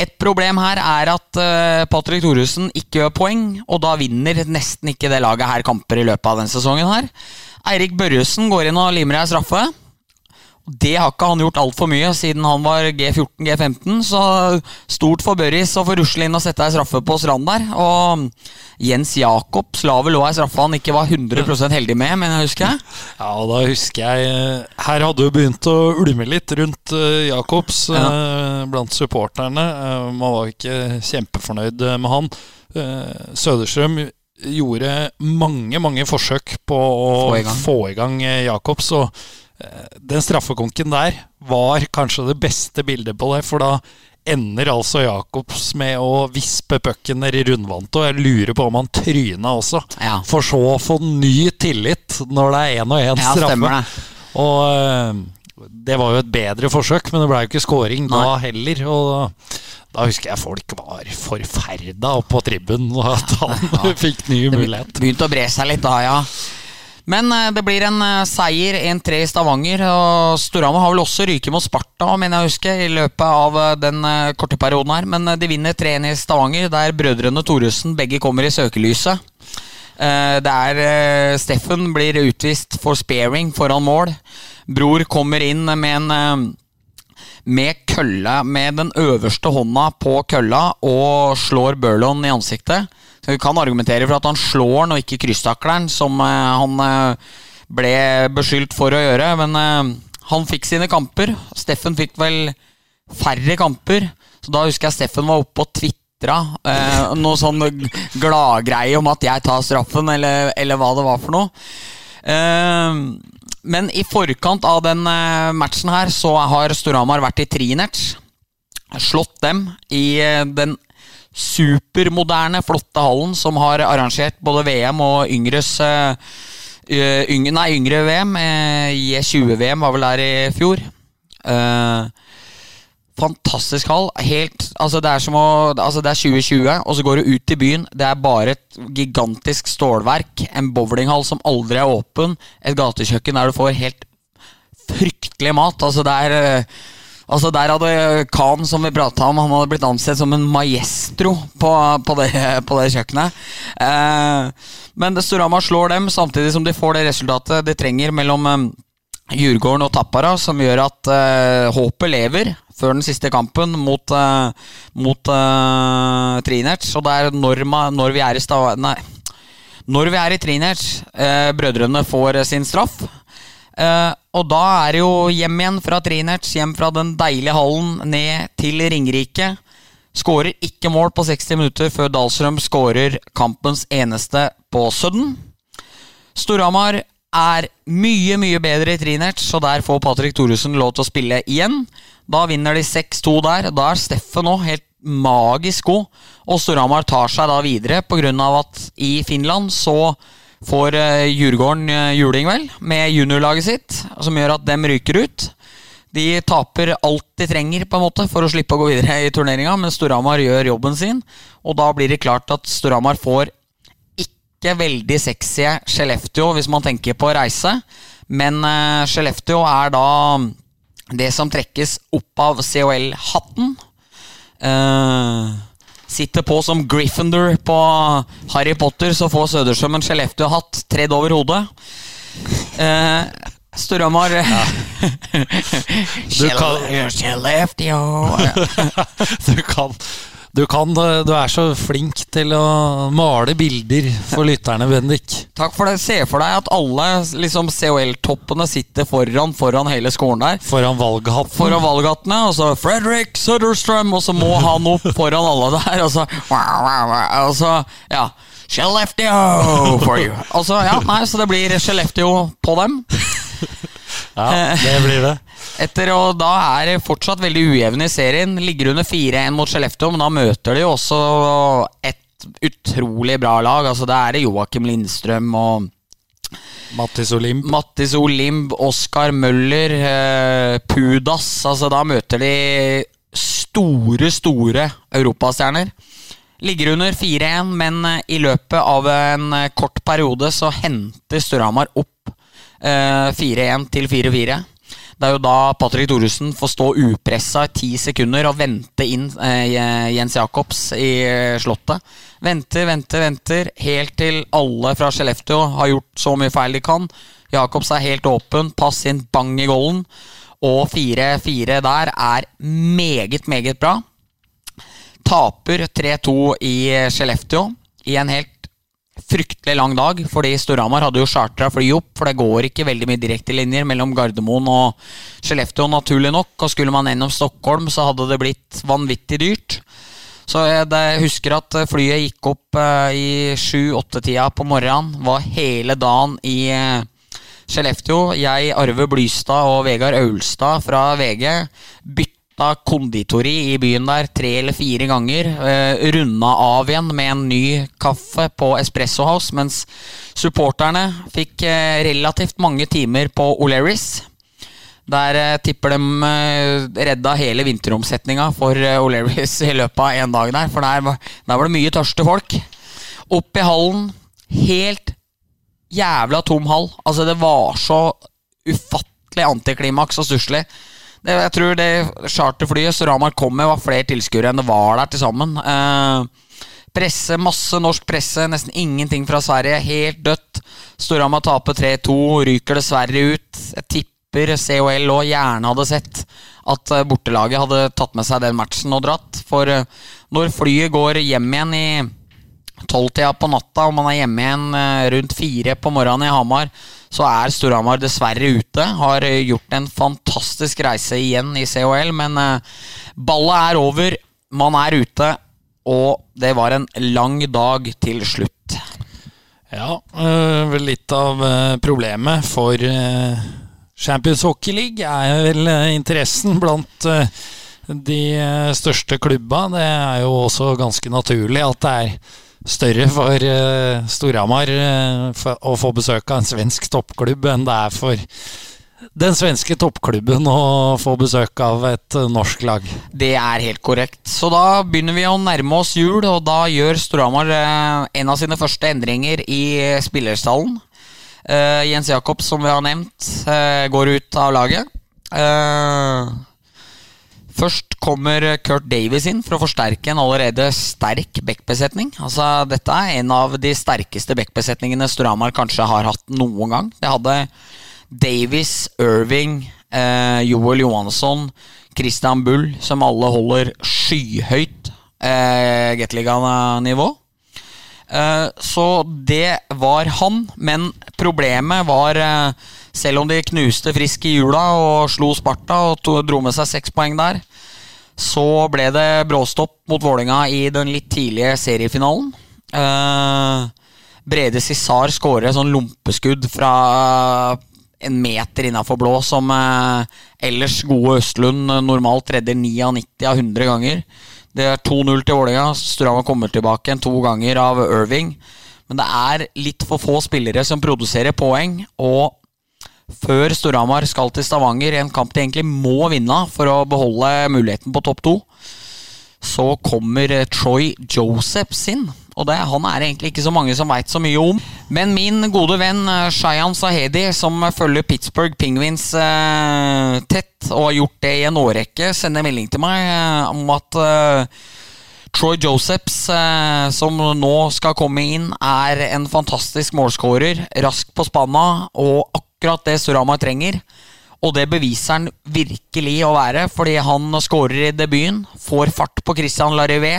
et problem her er at eh, Patrick Thoresen ikke gjør poeng, og da vinner nesten ikke det laget her kamper i løpet av denne sesongen her. Eirik Børresen går inn og limer ei straffe. Det har ikke han gjort altfor mye siden han var G14-G15. Så stort for Børris å få rusle inn og sette ei straffe på strand der. Og Jens Jakob la vel òg ei straffe han ikke var 100% heldig med, men jeg husker jeg. Ja, og da husker jeg eh, Her hadde jo begynt å ulme litt rundt uh, Jacobs Ja. eh, blant supporterne. Eh, man var ikke kjempefornøyd eh, med han. Eh, Søderstrøm gjorde mange, mange forsøk på å Få i gang. få i gang eh, Jacobs. Og eh, den straffekonken der var kanskje det beste bildet på det, for da ender altså Jacobs med å vispe pucken ned i rundvannet, og jeg lurer på om han tryna også. Ja. For så å få ny tillit når det er én og én Ja, straffe. Og eh, det var jo et bedre forsøk, men det ble jo ikke scoring da heller. Og da husker jeg folk var forferda på tribunen og at han fikk ny mulighet. Det Begynte å bre seg litt da, ja. Men eh, det blir en eh, seier, 1-3 i Stavanger. Og Storhamar har vel også ryket mot Sparta, mener jeg husker, i løpet av eh, den korte perioden her. Men de vinner 3-1 i Stavanger, der brødrene Thoresen begge kommer i søkelyset. Der Steffen blir utvist for sparing foran mål. Bror kommer inn med en med kølla, med den øverste hånda på kølla og slår Burlon i ansiktet. Vi kan argumentere for at han slår han og ikke krysstakleren, som eh, han eh, ble beskyldt for å gjøre. Men eh, han fikk sine kamper. Steffen fikk vel færre kamper. Så da husker jeg Steffen var oppe og tvitra eh, noe sånn gladgreie om at jeg tar straffen, eller, eller hva det var for noe. Men i forkant av den matchen her så har Storhamar vært i trinets. Slått dem i den supermoderne, flotte hallen som har arrangert både VM og yngres eh, eh, yngre, Nei, yngre VM. eh, J20-VM var vel der i fjor. Fantastisk hall. Helt, altså det, er å, altså det er 2020, og så går du ut i byen. Det er bare et gigantisk stålverk. En bowlinghall som aldri er åpen. Et gatekjøkken der du får helt fryktelig mat. Altså det er Altså Der hadde Khan, som vi prata om, han hadde blitt ansett som en maestro på, på, det, på det kjøkkenet. Eh, men Storhamar slår dem, samtidig som de får det resultatet de trenger mellom eh, Djurgården og Tappara, som gjør at eh, håpet lever før den siste kampen mot, eh, mot eh, Trinerts. Og det er når, når vi er i Stav... Nei. Når vi er i Trinerts, eh, brødrene får eh, sin straff. Eh, og da er det jo hjem igjen fra Trinerts, hjem fra den deilige hallen, ned til Ringerike. Skårer ikke mål på 60 minutter før Dahlstrøm skårer kampens eneste på Sudden. Storhamar er mye, mye bedre i Trinerts, så der får Patrick Thoresen lov til å spille igjen. Da vinner de 6-2 der. Da er Steffen nå helt magisk god. Og Storhamar tar seg da videre pga. at i Finland så får eh, Djurgården eh, juling, vel, med juniorlaget sitt, som gjør at dem ryker ut. De taper alt de trenger på en måte for å slippe å gå videre i turneringa, men Storhamar gjør jobben sin. Og da blir det klart at Storhamar får ikke veldig sexy Skellefteå hvis man tenker på reise. Men uh, Skellefteå er da det som trekkes opp av COL-hatten. Eh, sitter på som Gryffindor på Harry Potter, så får Søderstrøm en Skellefteå-hatt tredd over hodet. Eh, Storhamar ja. Skellefteå Du kan, du kan eh, Du er så flink til å male bilder for lytterne, Bendik. Takk for det. Se for deg at alle liksom, COL-toppene sitter foran foran hele skolen der. Foran valghatten. Foran valghattene, og så Fredrik Sutterstrøm, og så må han opp foran alle der, og så Og så, ja Skellefteå for you. Og så, ja, nei, så det blir Skellefteå på dem. Ja, det blir det. Etter og Da er det fortsatt veldig ujevn i serien. Ligger under 4-1 mot Skellefteå, men da møter de jo også et utrolig bra lag. Altså Det er Joakim Lindstrøm og Mattis Olimp. Mattis Olimb, Oskar Møller, eh, Pudas. Altså Da møter de store, store europastjerner. Ligger under 4-1, men eh, i løpet av en eh, kort periode så henter Storhamar opp eh, 4-1 til 4-4. Det er jo da Patrick Thoresen får stå upressa i ti sekunder og vente inn eh, Jens Jacobs i eh, Slottet. Venter, venter, venter, helt til alle fra Skellefteå har gjort så mye feil de kan. Jacobs er helt åpen, pass inn, bang i golden. og 4-4 der er meget, meget bra. Taper 3-2 i Skellefteå i en helt fryktelig lang dag, fordi Storhamar hadde jo chartra fly opp, for det går ikke veldig mye direktelinjer mellom Gardermoen og Skellefteå, naturlig nok. Og skulle man gjennom Stockholm, så hadde det blitt vanvittig dyrt. Så jeg husker at flyet gikk opp uh, i sju-åtte-tida på morgenen. Var hele dagen i uh, Skellefteå. Jeg, Arve Blystad og Vegard Aulstad fra VG bytta konditori i byen der tre eller fire ganger. Eh, runda av igjen med en ny kaffe på Espresso House, mens supporterne fikk eh, relativt mange timer på O'Lerris. Der eh, tipper de eh, redda hele vinteromsetninga for eh, O'Lerris i løpet av én dag der. For der, der, var det mye tørste folk. Opp i hallen. Helt jævla tom hall. Altså, det var så ufattelig antiklimaks og stusslig. Jeg tror det charterflyet Storhamar kom med, var flere tilskuere enn det var der til sammen. presse, masse norsk presse, nesten ingenting fra Sverige. Helt dødt. Storhamar taper 3-2, ryker dessverre ut. Jeg tipper tipper COL òg gjerne hadde sett at eh, bortelaget hadde tatt med seg den matchen og dratt. For eh, når flyet går hjem igjen i tolvtida på natta, og man er hjemme igjen eh, rundt fire på morgenen i Hamar, så er Storhamar dessverre ute. Har gjort en fantastisk reise igjen i COL, men ballet er over. Man er ute, og det var en lang dag til slutt. Ja, vel litt av problemet for Champions Hockey League er vel eh, interessen blant eh, de eh, største klubba. Det er jo også ganske naturlig at det er større for Storhamar å få besøk av en svensk toppklubb enn det er for den svenske toppklubben å få besøk av et norsk lag. Det er helt korrekt. Så da begynner vi å nærme oss jul, og da gjør Storhamar en av sine første endringer i spillerstallen. Uh, Jens Jakob, som vi har nevnt, uh, går ut av laget. Uh, først kommer Kurt Davies inn for å forsterke en allerede sterk backbesetning. Altså, dette er en av de sterkeste backbesetningene Storhamar kanskje har hatt noen gang. Det hadde Davies, Irving, Joel Johansson, Christian Bull, som alle holder skyhøyt eh, Gateliga-nivå. Eh, så det var han. Men problemet var, eh, selv om de knuste Frisk i jula og slo Sparta og dro med seg seks poeng der, så ble det bråstopp mot Vålinga i den litt tidlige seriefinalen. Uh, Brede Cissar skårer sånn lompeskudd fra en meter innafor blå, som ellers gode Østlund normalt redder 99 av 100 ganger. Det er 2-0 til Vålerenga. Strava kommer tilbake en to ganger av Irving. Men det er litt for få spillere som produserer poeng. Og før Storhamar skal til Stavanger, en kamp de egentlig må vinne for å beholde muligheten på topp to, så kommer Troy Josephs inn. Og det, han er egentlig ikke så mange som veit så mye om. Men min gode venn eh, Shayan Sahedi, som følger Pittsburgh Penguins eh, tett, og har gjort det i en årrekke, sender melding til meg eh, om at eh, Troy Josephs, eh, som nå skal komme inn, er en fantastisk målskårer. Rask på spanna og akkurat det Surama trenger. Og det beviser han virkelig å være, fordi han skårer i debuten. Får fart på Christian Larivé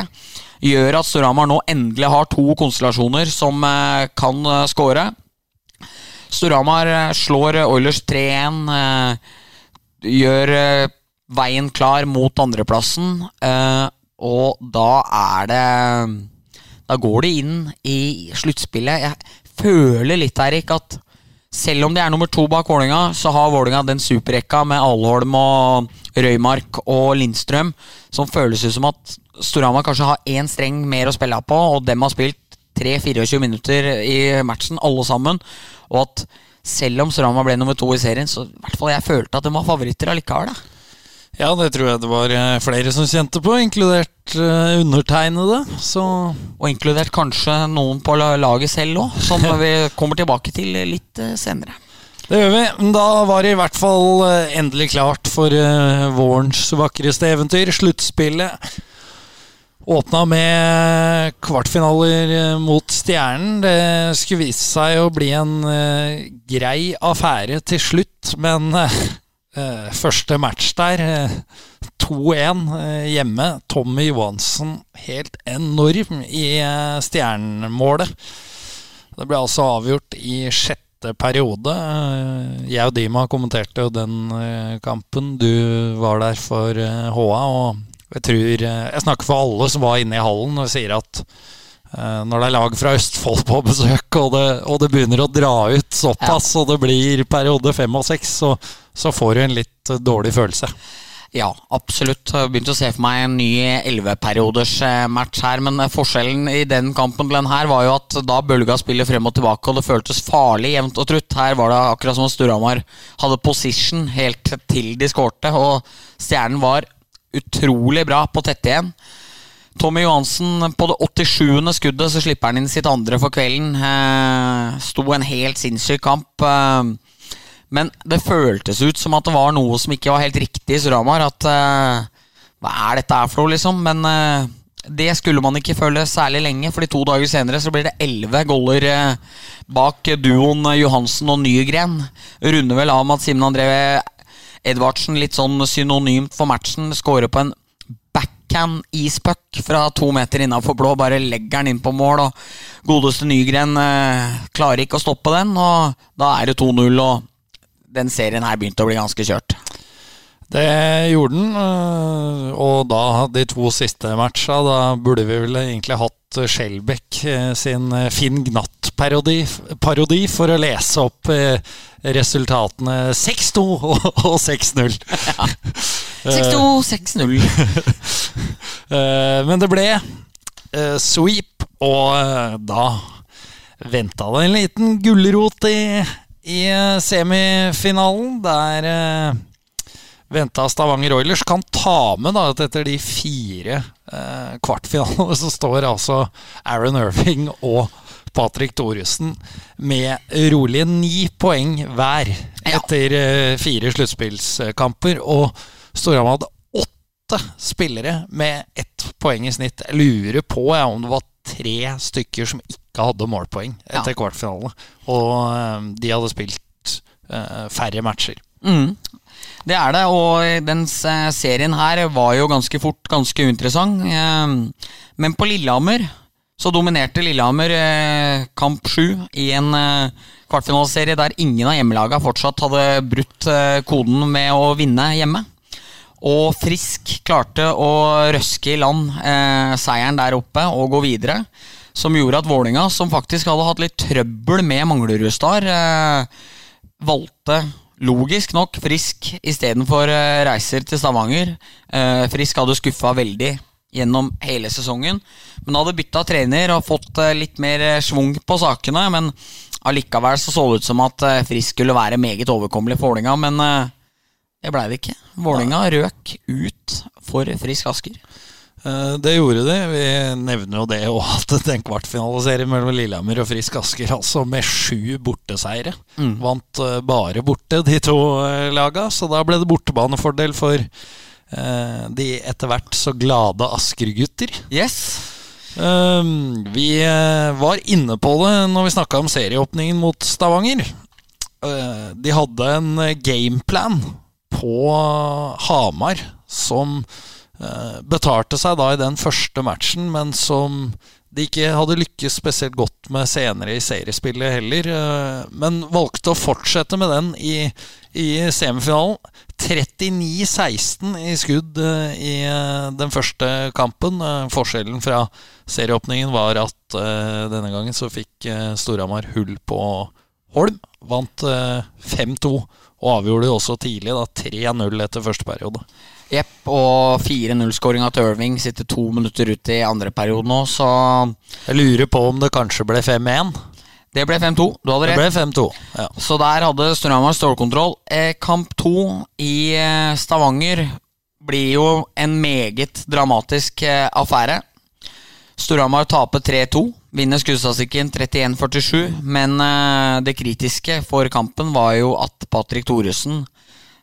gjør at Storhamar nå endelig har to konstellasjoner som eh, kan eh, skåre. Storhamar eh, slår Oilers 3-1, gjør veien klar mot andreplassen, og da er det Da går de inn i sluttspillet. Jeg føler litt, Erik, at selv om de er nummer to bak Vålinga, så har Vålinga den superrekka med Alholm og Røymark og Lindstrøm som føles ut som at Storhamar kanskje har én streng mer å spille på, og dem har spilt 3-24 minutter i matchen, alle sammen. Og at selv om Storhamar ble nummer to i serien, så i hvert fall jeg følte at de var favoritter allikevel. da. Ja, det tror jeg det var eh, flere som kjente på, inkludert uh, undertegnede. Så. Og inkludert kanskje noen på laget selv òg, som vi kommer tilbake til litt uh, senere. Det gjør vi. Da var det i hvert fall endelig klart for uh, vårens vakreste eventyr, sluttspillet. Åpna med kvartfinaler eh, mot Stjernen. Det skulle vise seg å bli en uh, grei affære til slutt, men uh, Eh, første match der, eh, 2-1 eh, hjemme. Tommy Johansen helt enorm i eh, stjernemålet. Det ble altså avgjort i sjette periode. Eh, Jeg og Dima kommenterte jo den eh, kampen. Du var der for eh, HA, og jeg tror eh, Jeg snakker for alle som var inne i hallen og sier at eh, når det er lag fra Østfold på besøk, og det, og det begynner å dra ut såpass, og det blir periode fem og seks, så, så får du en litt eh, dårlig følelse. Ja, absolutt. Jeg begynte å se for meg en ny elleveperioders eh, match her, men eh, forskjellen i den kampen til den her var jo at da bølga spillet frem og tilbake, og det føltes farlig jevnt og trutt. Her var det akkurat som om Storhamar hadde position helt til de skårte, og Stjernen var utrolig bra på tette igjen. Tommy Johansen på det 87. skuddet så slipper han inn sitt andre for kvelden. Eh, sto en helt sinnssyk kamp. Eh, men det føltes ut som at det var noe som ikke var helt riktig i Suramar. At eh, Hva er dette her for noe, liksom? Men eh, det skulle man ikke føle særlig lenge, Fordi to dager senere så blir det elleve goller eh, bak duoen Johansen og Nygren. Runder vel av med at Simen André Edvardsen, litt sånn synonymt for matchen, skårer på en backhand ispuck fra to meter innafor blå. Bare legger den inn på mål, og godeste Nygren eh, klarer ikke å stoppe den. Og da er det 2-0, og den serien her begynte å bli ganske kjørt. Det gjorde den, øh, og da de to siste matcha, da burde vi vel egentlig hatt Skjelbæk øh, sin øh, Finn Gnatt-parodi for å lese opp øh, resultatene 6-2 og, og 6-0. 6-2, 6-0. Eh, Men det ble eh, sweep, og eh, da venta det en liten gulrot i, i eh, semifinalen, der venta Stavanger Oilers kan ta med da, at etter de fire eh, kvartfinalene så står altså Aaron Irving og Patrick Thoresen med rolige ni poeng hver etter eh, fire sluttspillskamper. Og Storhamar hadde åtte spillere med ett poeng i snitt. Jeg lurer på ja, om det var tre stykker som ikke hadde målpoeng etter Ja. kvartfinalene. Og eh, de hadde spilt eh, færre matcher. Mm. Det er det, og den serien her var jo ganske fort ganske uinteressant. Eh, Men på Lillehammer så dominerte Lillehammer eh, kamp sju i en eh, kvartfinaleserie der ingen av hjemmelaga fortsatt hadde brutt eh, koden med å vinne hjemme. Og Frisk klarte å røske i land eh, seieren der oppe og gå videre. Som gjorde at Vålinga, som faktisk hadde hatt litt trøbbel med Manglerudstad, eh, valgte logisk nok Frisk istedenfor uh, reiser til Stavanger. Eh, Frisk hadde skuffa veldig gjennom hele sesongen, men hadde bytta trener og fått eh, litt mer schwung på sakene. Men allikevel så så det ut som at Frisk skulle være meget overkommelig for Vålinga, men det blei det ikke. Vålinga røk ut for Frisk Asker. Eh, Det gjorde de. Vi nevner jo det og at den kvartfinaliserien mellom Lillehammer og Frisk Asker, altså med sju borteseiere. Vant eh, bare borte, de to eh, laga, så da ble det bortebanefordel for de etter hvert så glade Asker-gutter. Yes. Vi var inne på det når vi snakka om serieåpningen mot Stavanger. De hadde en gameplan på Hamar som betalte seg da i den første matchen, men som de ikke hadde lykkes spesielt godt med senere i seriespillet heller. eh, Men valgte å fortsette med den i, i semifinalen. 39-16 i skudd eh, i eh, den første kampen. Eh, Forskjellen fra serieåpningen var at eh, denne gangen så fikk eh, Storhamar hull på Holm. Vant eh, 5-2 og avgjorde også tidlig, da 3-0 etter første periode. Jepp, og 4-0-skåringa til Irving sitter to minutter ut i andre periode nå, så Jeg lurer på om det kanskje ble 5-1. det ble 5-2. Du hadde Det ble 5-2. Ja. Så der hadde Storhamar stålkontroll. Eh, kamp to i eh, Stavanger blir jo en meget dramatisk eh, affære. Storhamar taper 3-2, vinner skuddstatistikken 31-47. Men eh, det kritiske for kampen var jo at Patrick Thoresen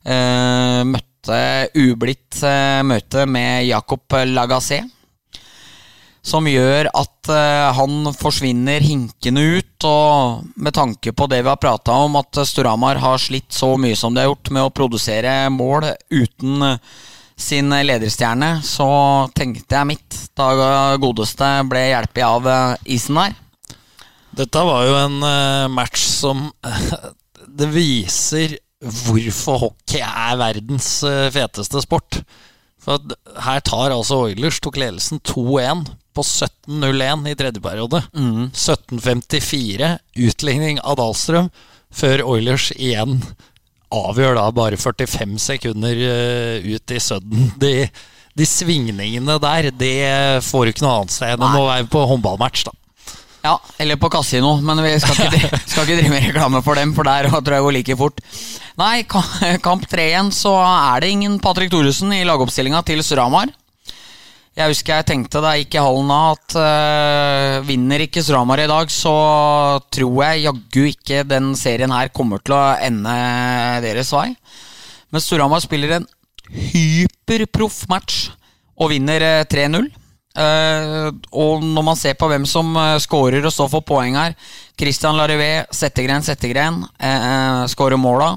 eh, møtte ublidt eh, møte med Jakob Lagassé. som gjør at eh, han forsvinner hinkende ut. Og med tanke på det vi har prata om, at Storhamar har slitt så mye som de har gjort med å produsere mål uten eh, sin lederstjerne, så tenkte jeg mitt da godeste ble hjulpet av isen der. Dette var jo en match som Det viser hvorfor hockey er verdens uh, feteste sport. For her tar altså Oilers tok ledelsen 2-1 på 17-0-1 i tredje periode. Mm. 17-54, utligning av Dahlstrøm, før Oilers igjen avgjør da bare 45 sekunder uh, ut i sudden. De, de svingningene der, det får du ikke noe annet sted enn å være på håndballmatch, da. Ja, eller på kasino, men vi skal ikke, skal ikke drive med reklame for dem, for der tror jeg går like fort. Nei, kamp tre igjen, så er det ingen Patrick Thoresen i lagoppstillinga til Suramar. Jeg husker jeg tenkte da jeg gikk i hallen av at uh, vinner ikke Suramar i dag, så tror jeg jaggu ikke den serien her kommer til å ende deres vei. Men Suramar spiller en hyperproff match og vinner 3-0. Uh, og når man ser på hvem som skårer scorer og står for poeng her Christian Larivé, Settegren, Settegren uh, scorer måla.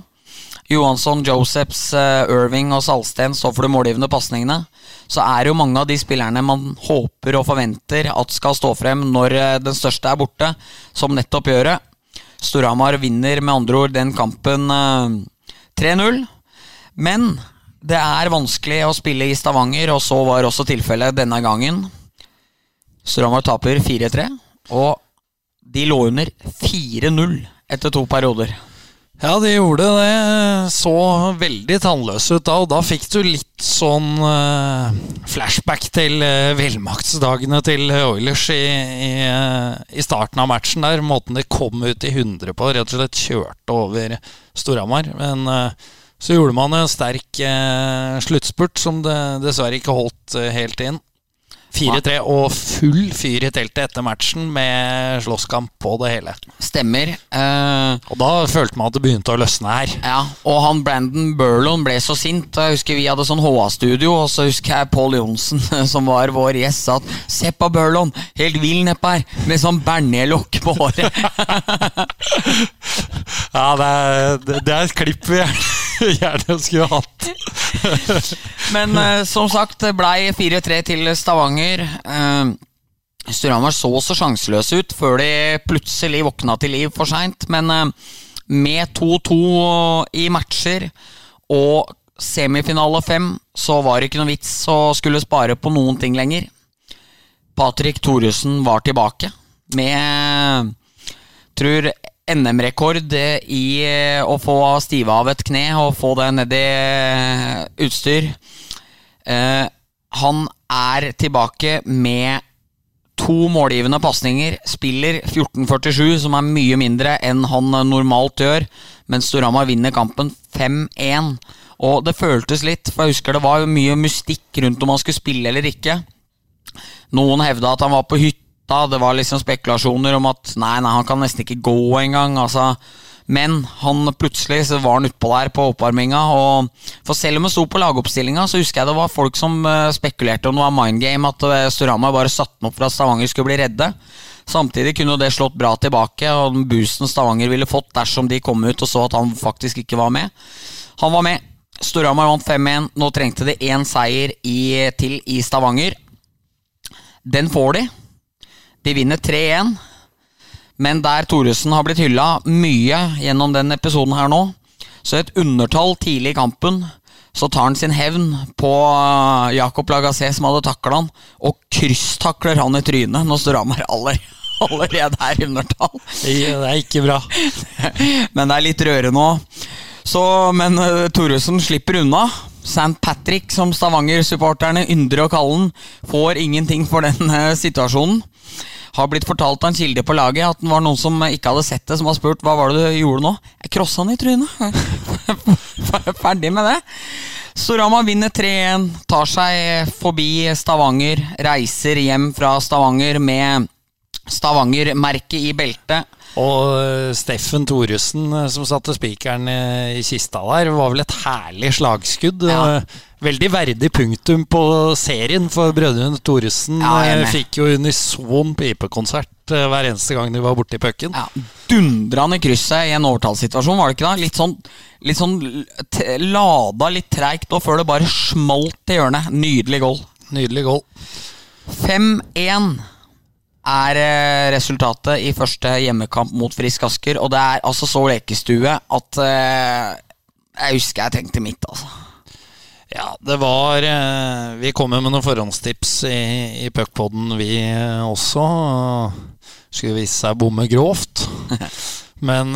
Johansson, Josephs, uh, Irving og Salsten står for de målgivende pasningene. Så er det jo mange av de spillerne man håper og forventer at skal stå frem når den største er borte, som nettopp gjør det. Storhamar vinner med andre ord den kampen 3-0. Men det er vanskelig å spille i Stavanger, og så var også tilfellet denne gangen. Storhamar taper 4-3, og de lå under 4-0 etter to perioder. Ja, de gjorde det. Så veldig tannløse ut da, og da fikk du litt sånn uh, flashback til uh, velmaktsdagene til Oilers i, i, uh, i, starten av matchen der. Måten de kom ut i 100 på, rett og slett kjørte over Storhamar. Men uh, så gjorde man en sterk eh, sluttspurt som det dessverre ikke holdt eh, helt inn. 4-3 og full fyr i teltet etter matchen med slåsskamp på det hele. Stemmer. Uh, og da følte man at det begynte å løsne her. Ja, og han Brandon Burlon ble så sint. Jeg husker Vi hadde sånn HA-studio, og så husker jeg Paul Johnsen, som var vår gjest, sa at Se på Burlon, helt vill nedpå her, med sånn bernelokk på håret. ja, det er, det er et klipp vi gjerne skulle hatt. Men uh, som sagt, det blei 4-3 til Stavanger. Uh, Storhamar så så sjanseløse ut før de plutselig våkna til liv for seint. Men uh, med 2-2 i matcher og semifinale fem, så var det ikke noe vits å skulle spare på noen ting lenger. Patrick Thoresen var tilbake med tror NM-rekord i eh, å få stive av et kne og få det ned i eh, utstyr. Eh, han er tilbake med to målgivende pasninger. Spiller 14-47, som er mye mindre enn han normalt gjør. Mens Storhamar vinner kampen 5-1. Og det føltes litt, for jeg husker det var mye mystikk rundt om han skulle spille eller ikke. Noen hevda at han var på hytta natta. Det var liksom spekulasjoner om at nei, nei, han kan nesten ikke gå engang. Altså. Men han plutselig så var han utpå der på oppvarminga. Og for selv om han sto på lagoppstillinga, så husker jeg det var folk som uh, spekulerte om det var mind game, at uh, Storhamar bare satte den opp for at Stavanger skulle bli redde. Samtidig kunne det slått bra tilbake, og den boosten Stavanger ville fått dersom de kom ut og så at han faktisk ikke var med. Han var med. Storhamar vant 5-1. Nå trengte de én seier i, til i Stavanger. Den får de. De vinner 3-1. Men der Thoresen har blitt hylla mye gjennom den episoden her nå, så et undertall tidlig i kampen, så tar han sin hevn på uh, Jakob Lagasse, som hadde takla han, og krysstakler han i trynet når Storhamar aller, allerede er i undertall. Det er ikke bra. men det er litt rørende òg. Men uh, Thoresen slipper unna. St. Patrick, som Stavanger-supporterne yndrer å kalle den, får ingenting for den uh, situasjonen har blitt fortalt av en kilde på laget at det var noen som ikke hadde sett det, som har spurt hva var det du gjorde nå. Jeg krossa han i trynet. Ferdig med det. Storhamar vinner 3-1, tar seg forbi Stavanger, reiser hjem fra Stavanger med Stavanger-merket i beltet. Og eh, Steffen Thoresen, eh, som satte spikeren i i kista der, var vel et herlig slagskudd. Ja. Eh, Veldig verdig punktum på serien, for brødrene Thoresen Ja, eh, fikk jo unison pipekonsert eh, hver eneste gang de var borti pucken. Ja, Dundrende krysset i en overtallssituasjon, var det ikke da? Litt sånn, litt sånn lada litt treigt og før det bare smalt i hjørnet. Nydelig goal. Nydelig goal. 5-1 er eh, resultatet i første hjemmekamp mot Frisk Asker. Og det er altså så lekestue at uh, Jeg husker jeg tenkte mitt, altså. Ja, det var uh, Vi kom jo med noen forhåndstips i, i puckpoden, vi uh, også. Skulle vise seg å bomme grovt. Men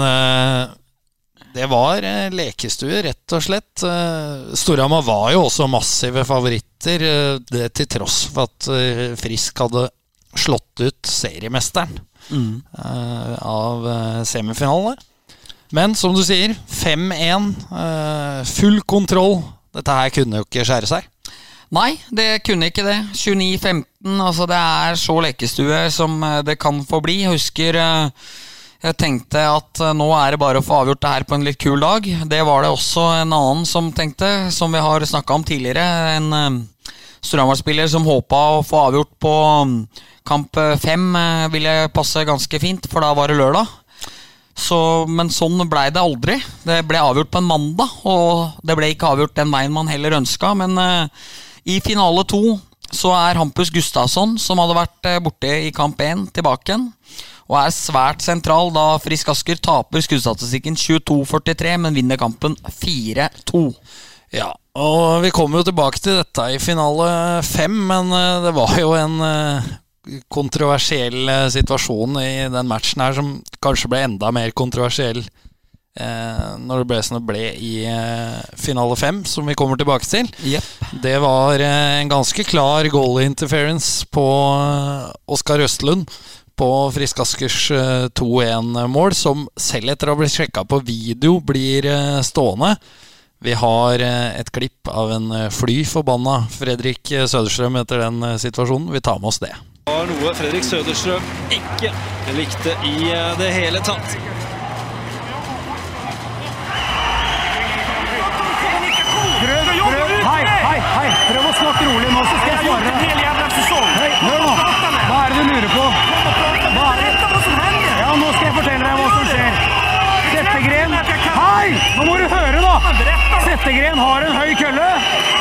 det var lekestue, rett og slett. Storhamar var jo også massive favoritter, det til tross for at Frisk hadde slått ut seriemesteren eh, av semifinalen. Men som du sier, 5-1. eh, full kontroll. Dette her kunne jo ikke skjære seg. Nei, det kunne ikke det. 29-15. Altså, det er så lekestue som eh, det kan få bli. Jeg husker eh, jeg tenkte at eh, nå er det bare å få avgjort det her på en litt kul dag. Det var det også en annen som tenkte, som vi har snakka om tidligere. En Storhamar-spiller som håpa å få avgjort på mm, kamp eh, fem, eh, ville passe ganske fint, for da var det lørdag. Så, men sånn blei det aldri. Det ble avgjort på en mandag, og det ble ikke avgjort den veien man heller ønska. Men uh, i finale to så er Hampus Gustavsson, som hadde vært borte i kamp én, tilbake igjen. Og er svært sentral da Frisk Asker taper skuddstatistikken 22-43, men vinner kampen 4-2. Ja, og vi kommer jo tilbake til dette i finale fem, men eh, det var jo en eh, kontroversiell eh, situasjon i den matchen her som kanskje ble enda mer kontroversiell eh, når det ble som det ble i finale fem, som vi kommer tilbake til. Det var en ganske klar goal interference på Oskar Østlund på Frisk Askers eh, 2-1-mål, som selv etter å ha blitt sjekka på video, blir stående. Vi har eh, et klipp av en eh, fly forbanna Fredrik eh, Søderstrøm etter den situasjonen. Vi tar med oss det. Det var noe Fredrik Søderstrøm ikke likte i det hele tatt. Hei, hei, hei! Prøv å snakke rolig nå, så skal jeg svare. Hva er det du lurer på? Hva er det? Ja, nå skal jeg fortelle deg hva som skjer. Settegren Hei! Nå må du høre, da! Settegren har en høy kølle.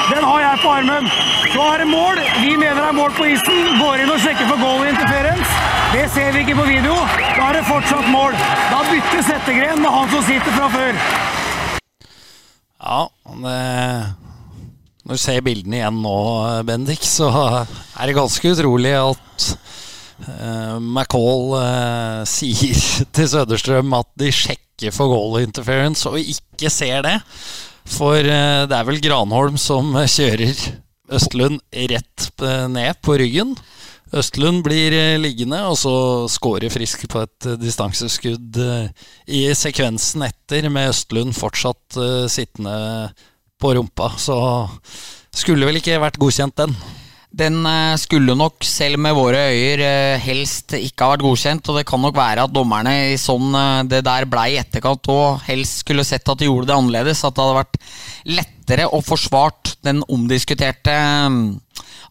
Den har jeg på armen. Så er det mål. Vi mener det er mål på isen. Går inn og sjekker for goal interference. Det ser vi ikke på video. Da er det fortsatt mål. Da bytter Settegren med han som sitter fra før. Ja, det Når du ser bildene igjen nå, Bendik, så er det ganske utrolig at uh, McCall uh, sier til Søderstrøm at de sjekker for goal interference, og ikke ser det. For eh, det er vel Granholm som kjører Østlund rett eh, ned på ryggen. Østlund blir eh, liggende, og så scorer Frisk på et eh, distanseskudd eh, i sekvensen etter, med Østlund fortsatt eh, sittende på rumpa. Så skulle vel ikke vært godkjent, den. Den eh, skulle nok, selv med våre øyer, eh, helst ikke ha vært godkjent. Og det kan nok være at dommerne i sånn eh, det der blei i etterkant og helst skulle sett at de gjorde det annerledes. At det hadde vært lettere å forsvart den omdiskuterte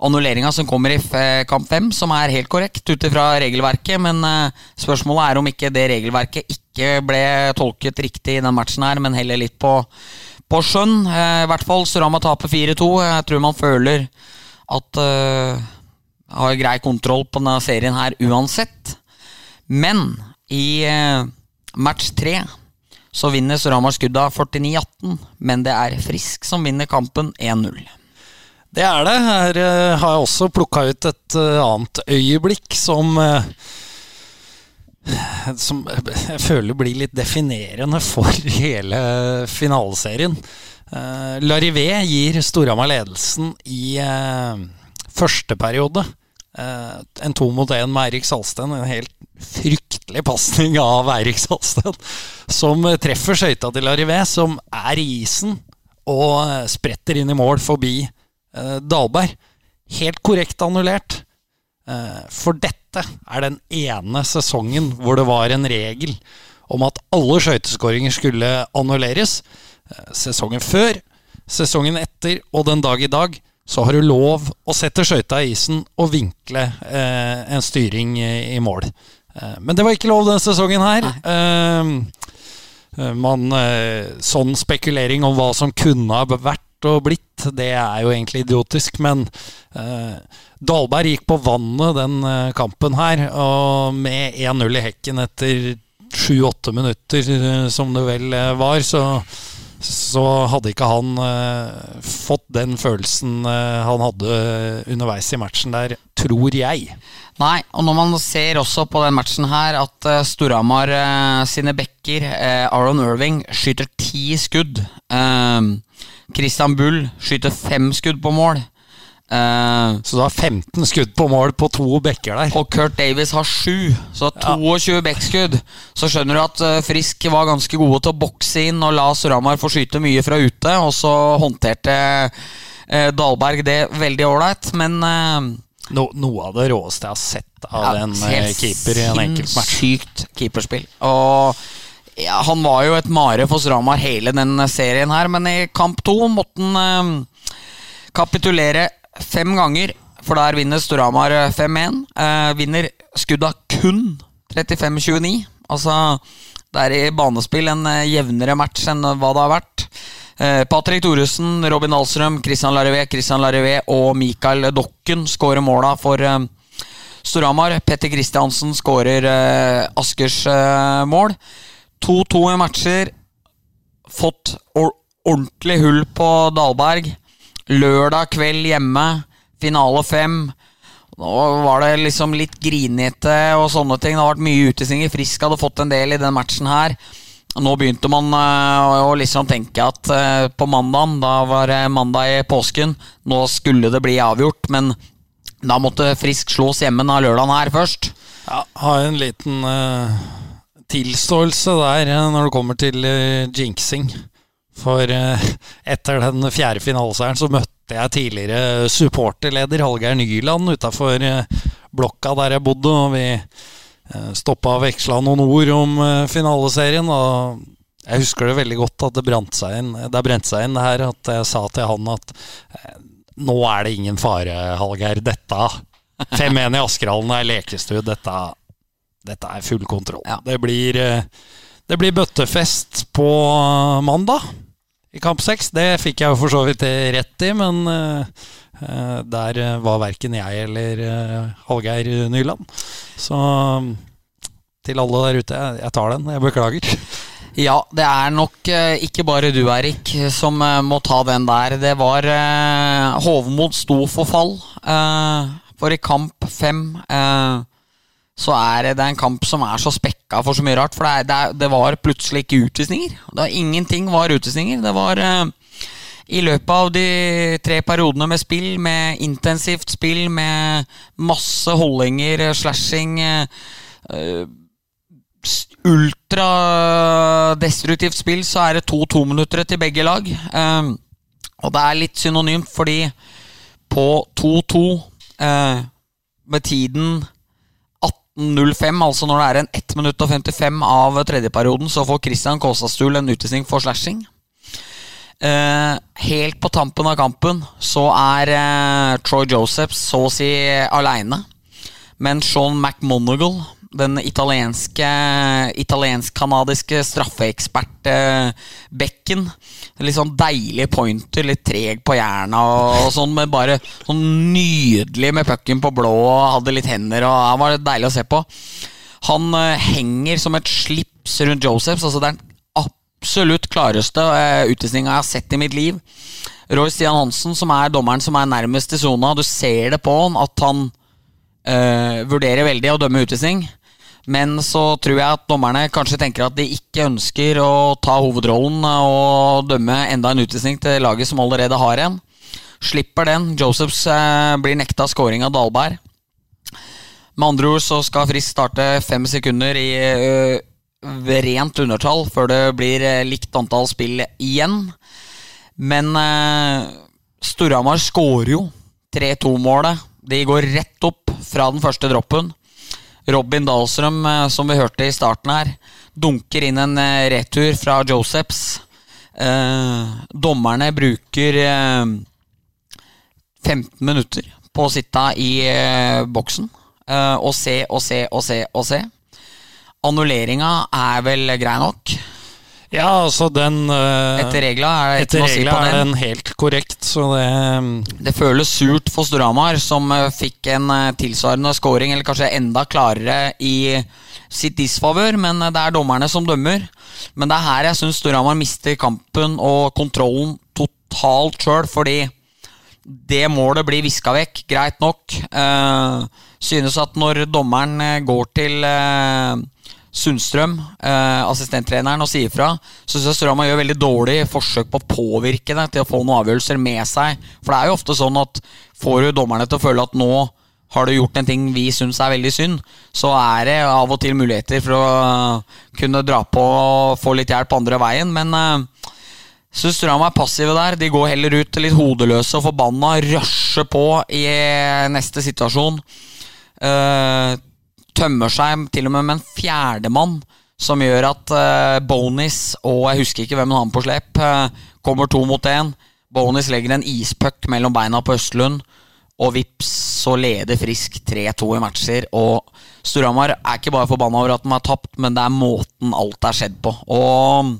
annulleringa som kommer i kamp fem, som er helt korrekt ut ifra regelverket. Men spørsmålet er om ikke det regelverket ikke ble tolket riktig i den matchen her, men heller litt på, på skjønn. I hvert fall Surama taper 4-2. Jeg tror man føler at uh, har grei kontroll på denne serien her uansett. Men i uh, match tre så vinner Suramar skudda 49-18, men det er Frisk som vinner kampen 1-0. Det er det. Her eh, har jeg også plukka ut et annet øyeblikk som Som jeg føler blir litt definerende for hele finaleserien. Uh, Larivé gir Storhamar ledelsen i uh, første periode. Uh, en to mot én med Eirik Salsten. En helt fryktelig pasning av Eirik Salsten. Som eh, treffer skøyta til Larivé, som er i isen og eh, spretter inn i mål forbi Dalberg. Helt korrekt annullert. Eh, for dette er den ene sesongen hvor det var en regel om at alle skøyteskåringer skulle annulleres. Eh, sesongen før, sesongen etter og den dag i dag så har du lov å sette skøyta i isen og vinkle eh, en styring i, i mål. Eh, men det var ikke lov denne sesongen her. Eh, eh, man, eh, sånn spekulering om hva som kunne ha vært og blitt, det er jo egentlig idiotisk. Men eh, Dahlberg gikk på vannet den eh, kampen her, og med 1-0 i hekken etter sju-åtte minutter, eh, som det vel eh, var, så, så hadde ikke han uh, fått den følelsen uh, han hadde underveis i matchen der, tror jeg. Nei, og når man ser også på den matchen her at uh, Storhamar sine backer, Aron Irving, skyter ti skudd. Uh, Christian Bull skyter fem skudd på mål. Uh, Så du har 15 skudd på mål på to bekker der. og Kurt Davis har sju, så 22 bekkskudd Så skjønner du at uh, Frisk var ganske gode til å bokse inn og la Suramar få skyte mye fra ute, og så håndterte uh, Dahlberg det veldig ålreit, men uh, No, noe av det råeste jeg har sett av Ja, en eh, keeper i en enkeltmatch. Sykt keeperspill. Og ja, han var jo et mare for Suramar hele den serien her, men i kamp to måtte han eh, kapitulere fem ganger, for der vinner Storhamar 5-1. Eh, vinner skudda kun 35-29. Altså, det er i banespill en eh, jevnere match enn hva det har vært. Eh, Patrick Thoresen, Robin Dahlstrøm, Christian Larivé, Christian Larivé og Mikael Dokken skårer måla for eh, Storhamar. Petter Kristiansen skårer eh, Askers eh, mål. 2-2 i matcher. Fått ordentlig hull på Dalberg. Lørdag kveld hjemme. Finale fem. Nå var det liksom litt grinete og sånne ting. Det har vært mye utestillinger. Frisk hadde fått en del i den matchen her. Nå begynte man eh, å liksom tenke at eh, på mandagen, da var det mandag i påsken, nå skulle det bli avgjort, men da måtte Frisk slås hjemme av lørdagen her først. Ja, har en liten uh, tilståelse der når det kommer til uh, jinxing. For eh, etter den fjerde finaleseieren så møtte jeg tidligere supporterleder Hallgeir Nyland utafor blokka der jeg bodde, og vi uh, stoppa og veksla noen ord om eh, finaleserien. Og jeg husker det veldig godt at det brant seg inn Det brente seg inn det her at jeg sa til han at eh, nå er det ingen fare, Hallgeir. Dette 5-1 i Askerhallen er lekestue. Dette, dette er full kontroll. Ja. Det, blir, eh, det blir bøttefest på mandag i kamp seks. Det fikk jeg jo for så vidt rett i, men eh, eh, der eh, var verken jeg eller Hallgeir Nyland. Så til alle der ute, jeg, tar den. Jeg beklager. Ja, det er nok ikke bare du, Erik, som må ta den der. Det var Hovmod sto for fall. For i kamp fem så er det en kamp som er så spekka for så mye rart. For det, er, det, var plutselig ikke utvisninger. Det var, ingenting var utvisninger. Det var uh, i løpet av de tre periodene med spill, med intensivt spill, med masse holdinger, eh, slashing uh, eh, ultradestruktivt spill, så er det to tominuttere til begge lag. Uh, og det er litt synonymt, fordi på 2-2, eh, med tiden 18.05, altså når det er en 1 minutt og 55 av tredjeperioden, så får Christian Kåsastul en utvisning for slashing. Eh, helt på tampen av kampen så er eh, Troy Josephs så å si aleine. Men Sean McMonagall, den italienske italiensk-kanadiske straffeekspert-bekken Litt sånn deilig pointer, litt treg på jerna og sånn, men bare sånn nydelig med pucken på blå og hadde litt hender og det var deilig å se på. Han eh, henger som et slips rundt Josephs. Altså det er den absolutt klareste uh, utvisninga jeg har sett i mitt liv. Roy Stian Hansen, som er dommeren som er nærmest i sona, du ser det på han at han Uh, vurderer veldig å dømme utvisning. Men så tror jeg at dommerne kanskje tenker at de ikke ønsker å ta hovedrollen og dømme enda en utvisning til laget som allerede har en. Slipper den. Josephs eh, blir nekta scoring av Dahlberg. Med andre ord så skal Frist starte fem sekunder i ø, rent undertall før det blir eh, likt antall spill igjen. Men eh, Storhamar skårer jo 3-2-målet. De går rett opp fra den første droppen. Robin Dahlstrøm, eh, som vi hørte i starten her, dunker inn en eh, retur fra Josephs. Eh, dommerne bruker eh, 15 minutter på å sitte i boksen og se og se og se og se. Annulleringa er vel grei nok. Ja, altså den eh, Etter regla er det ikke noe å si på er den. den helt korrekt, så det Det føles surt for Storhamar, som eh, fikk en eh, tilsvarende scoring, eller kanskje enda klarere i sitt disfavør, men eh, det er dommerne som dømmer. Men det er her jeg syns Storhamar mister kampen og kontrollen totalt sjøl, fordi det målet blir viska vekk, greit nok. Uh, synes at når dommeren eh, går til eh, Sundstrøm, eh, assistenttreneren, og sier fra, så syns jeg Storhamar gjør veldig dårlig forsøk på å påvirke det til å få noen avgjørelser med seg. For det er jo ofte sånn at får du dommerne til å føle at nå har du gjort en ting vi syns er veldig synd, så er det av og til muligheter for å eh, kunne dra på og få litt hjelp andre veien. Men eh, syns Storhamar er passive der. De går heller ut litt hodeløse og forbanna, rusher på i neste situasjon. Eh, tømmer seg til og med med en fjerdemann, som gjør at uh, Bonis og jeg husker ikke hvem han har på slep, uh, kommer to mot én. Bonis legger en ispuck mellom beina på Østlund, og vips så leder Frisk 3-2 i matcher. Og Storhamar er ikke bare forbanna over at de har tapt, men det er måten alt er skjedd på. Og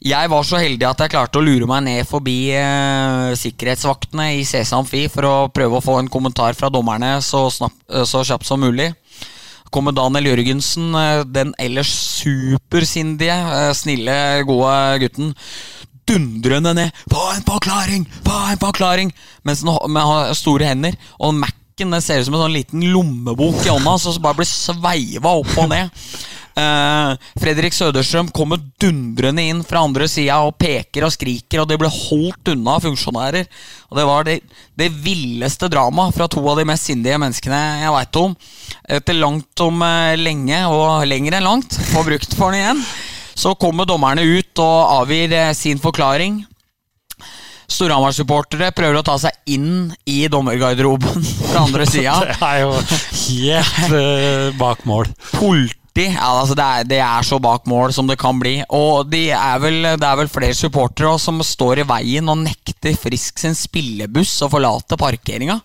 jeg var så heldig at jeg klarte å lure meg ned forbi eh, sikkerhetsvaktene i Amfi for å prøve å få en kommentar fra dommerne så, eh, så kjapt som mulig. Kommer Daniel Jørgensen, eh, den ellers supersindige, eh, snille, gode gutten, dundrende ned. Få en forklaring! Få en forklaring! Mens han har store hender. Og Mac-en ser ut som en sånn liten lommebok i hånda, så bare blir sveiva opp og ned. Eh, Fredrik Søderstrøm kommer dundrende inn fra andre sida og peker og skriker, og det ble holdt unna av funksjonærer. Og Det var det, det villeste drama fra to av de mest sindige menneskene jeg veit om. Etter langt om eh, lenge, og lenger enn langt, på brukt for den igjen, så kommer dommerne ut og avgir eh, sin forklaring. Storhamar-supportere prøver å ta seg inn i dommergarderoben fra andre sida. det er jo helt uh, bak mål. 40. Altså det, er, det, er, så bak mål som det kan bli. Og de er vel, det er vel flere supportere som står i veien og nekter Frisk sin spillebuss å forlate parkeringa.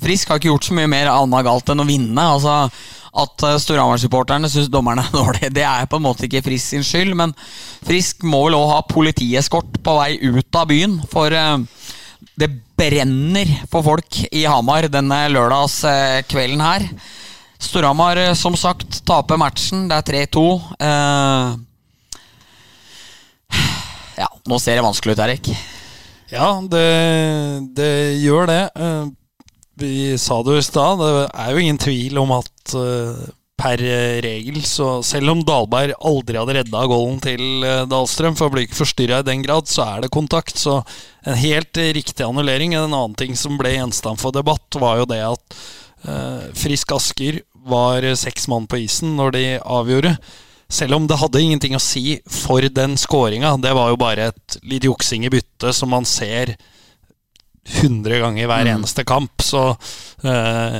Frisk har ikke gjort så mye mer annet galt enn å vinne. altså at eh, Storhamar-supporterne syns dommerne er dårlige. Det er på en måte ikke Frisk sin skyld, men Frisk må vel òg ha politieskort på vei ut av byen. For eh, det brenner for folk i Hamar denne lørdagskvelden eh, her. Storhamar, eh, som sagt, taper matchen. Det er 3-2. Eh, ja, nå ser det vanskelig ut, Erik. Ja, det, det gjør det. Eh, Vi sa det jo i stad, det er jo ingen tvil om at eh, per regel, så selv om Dahlberg aldri hadde redda goalen til Dahlstrøm, for å bli ikke forstyrra i den grad, så er det kontakt. Så en helt riktig annullering. En annen ting som ble gjenstand for debatt, var jo det at Frisk Asker var seks mann på isen når de avgjorde. Selv om det hadde ingenting å si for den skåringa. Det var jo bare et litt juksing i byttet som man ser 100 ganger hver eneste kamp. Så eh,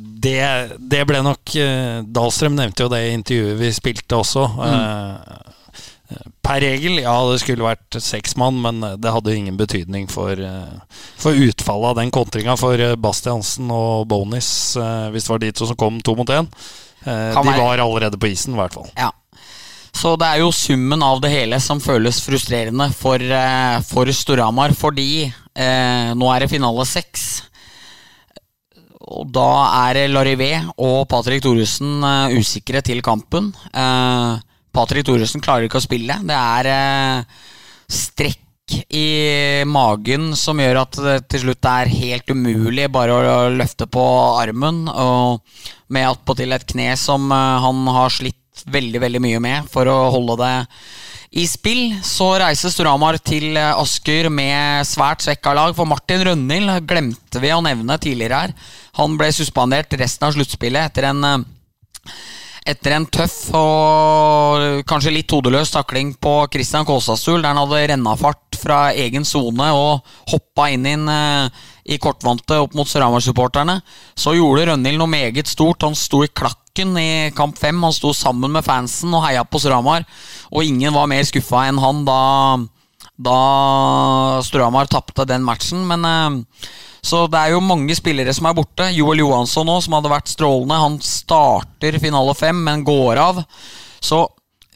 det, det ble nok uh, Dahlstrøm nevnte jo det i intervjuet vi spilte også. Eh, per regel, ja, det skulle vært seks mann, men det hadde ingen betydning for, eh, for utfallet av den kontringa for eh, Bastiansen og Bonis, eh, hvis det var de to som kom to mot én. Eh, de var allerede på isen, i hvert fall. Ja. Så det er jo summen av det hele som føles frustrerende for, eh, for Storhamar, fordi eh, nå er det finale seks. Og da er Larivé og Patrick Thoresen eh, usikre til kampen. Eh, Patrick Thoresen klarer ikke å spille. Det er eh, strekk i magen som gjør at det til slutt er helt umulig bare å løfte på armen. Og med attpåtil et kne som eh, han har slitt veldig veldig mye med for å holde det i spill, så reiser Storhamar til eh, Asker med svært svekka lag. For Martin Rønhild glemte vi å nevne tidligere her. Han ble suspendert resten av sluttspillet etter en etter en tøff og kanskje litt hodeløs takling på Christian Kåsastul, der han hadde rennafart fra egen sone og hoppa inn i en, eh, i kortvante opp mot Storhamar-supporterne, så gjorde Rønhild noe meget stort. Han sto i klakken i kamp fem. Han sto sammen med fansen og heia på Storhamar. Og ingen var mer skuffa enn han da, da Storhamar tapte den matchen. Men eh, så det er jo mange spillere som er borte. Joel Johansson nå, som hadde vært strålende. Han starter finale fem, men går av. Så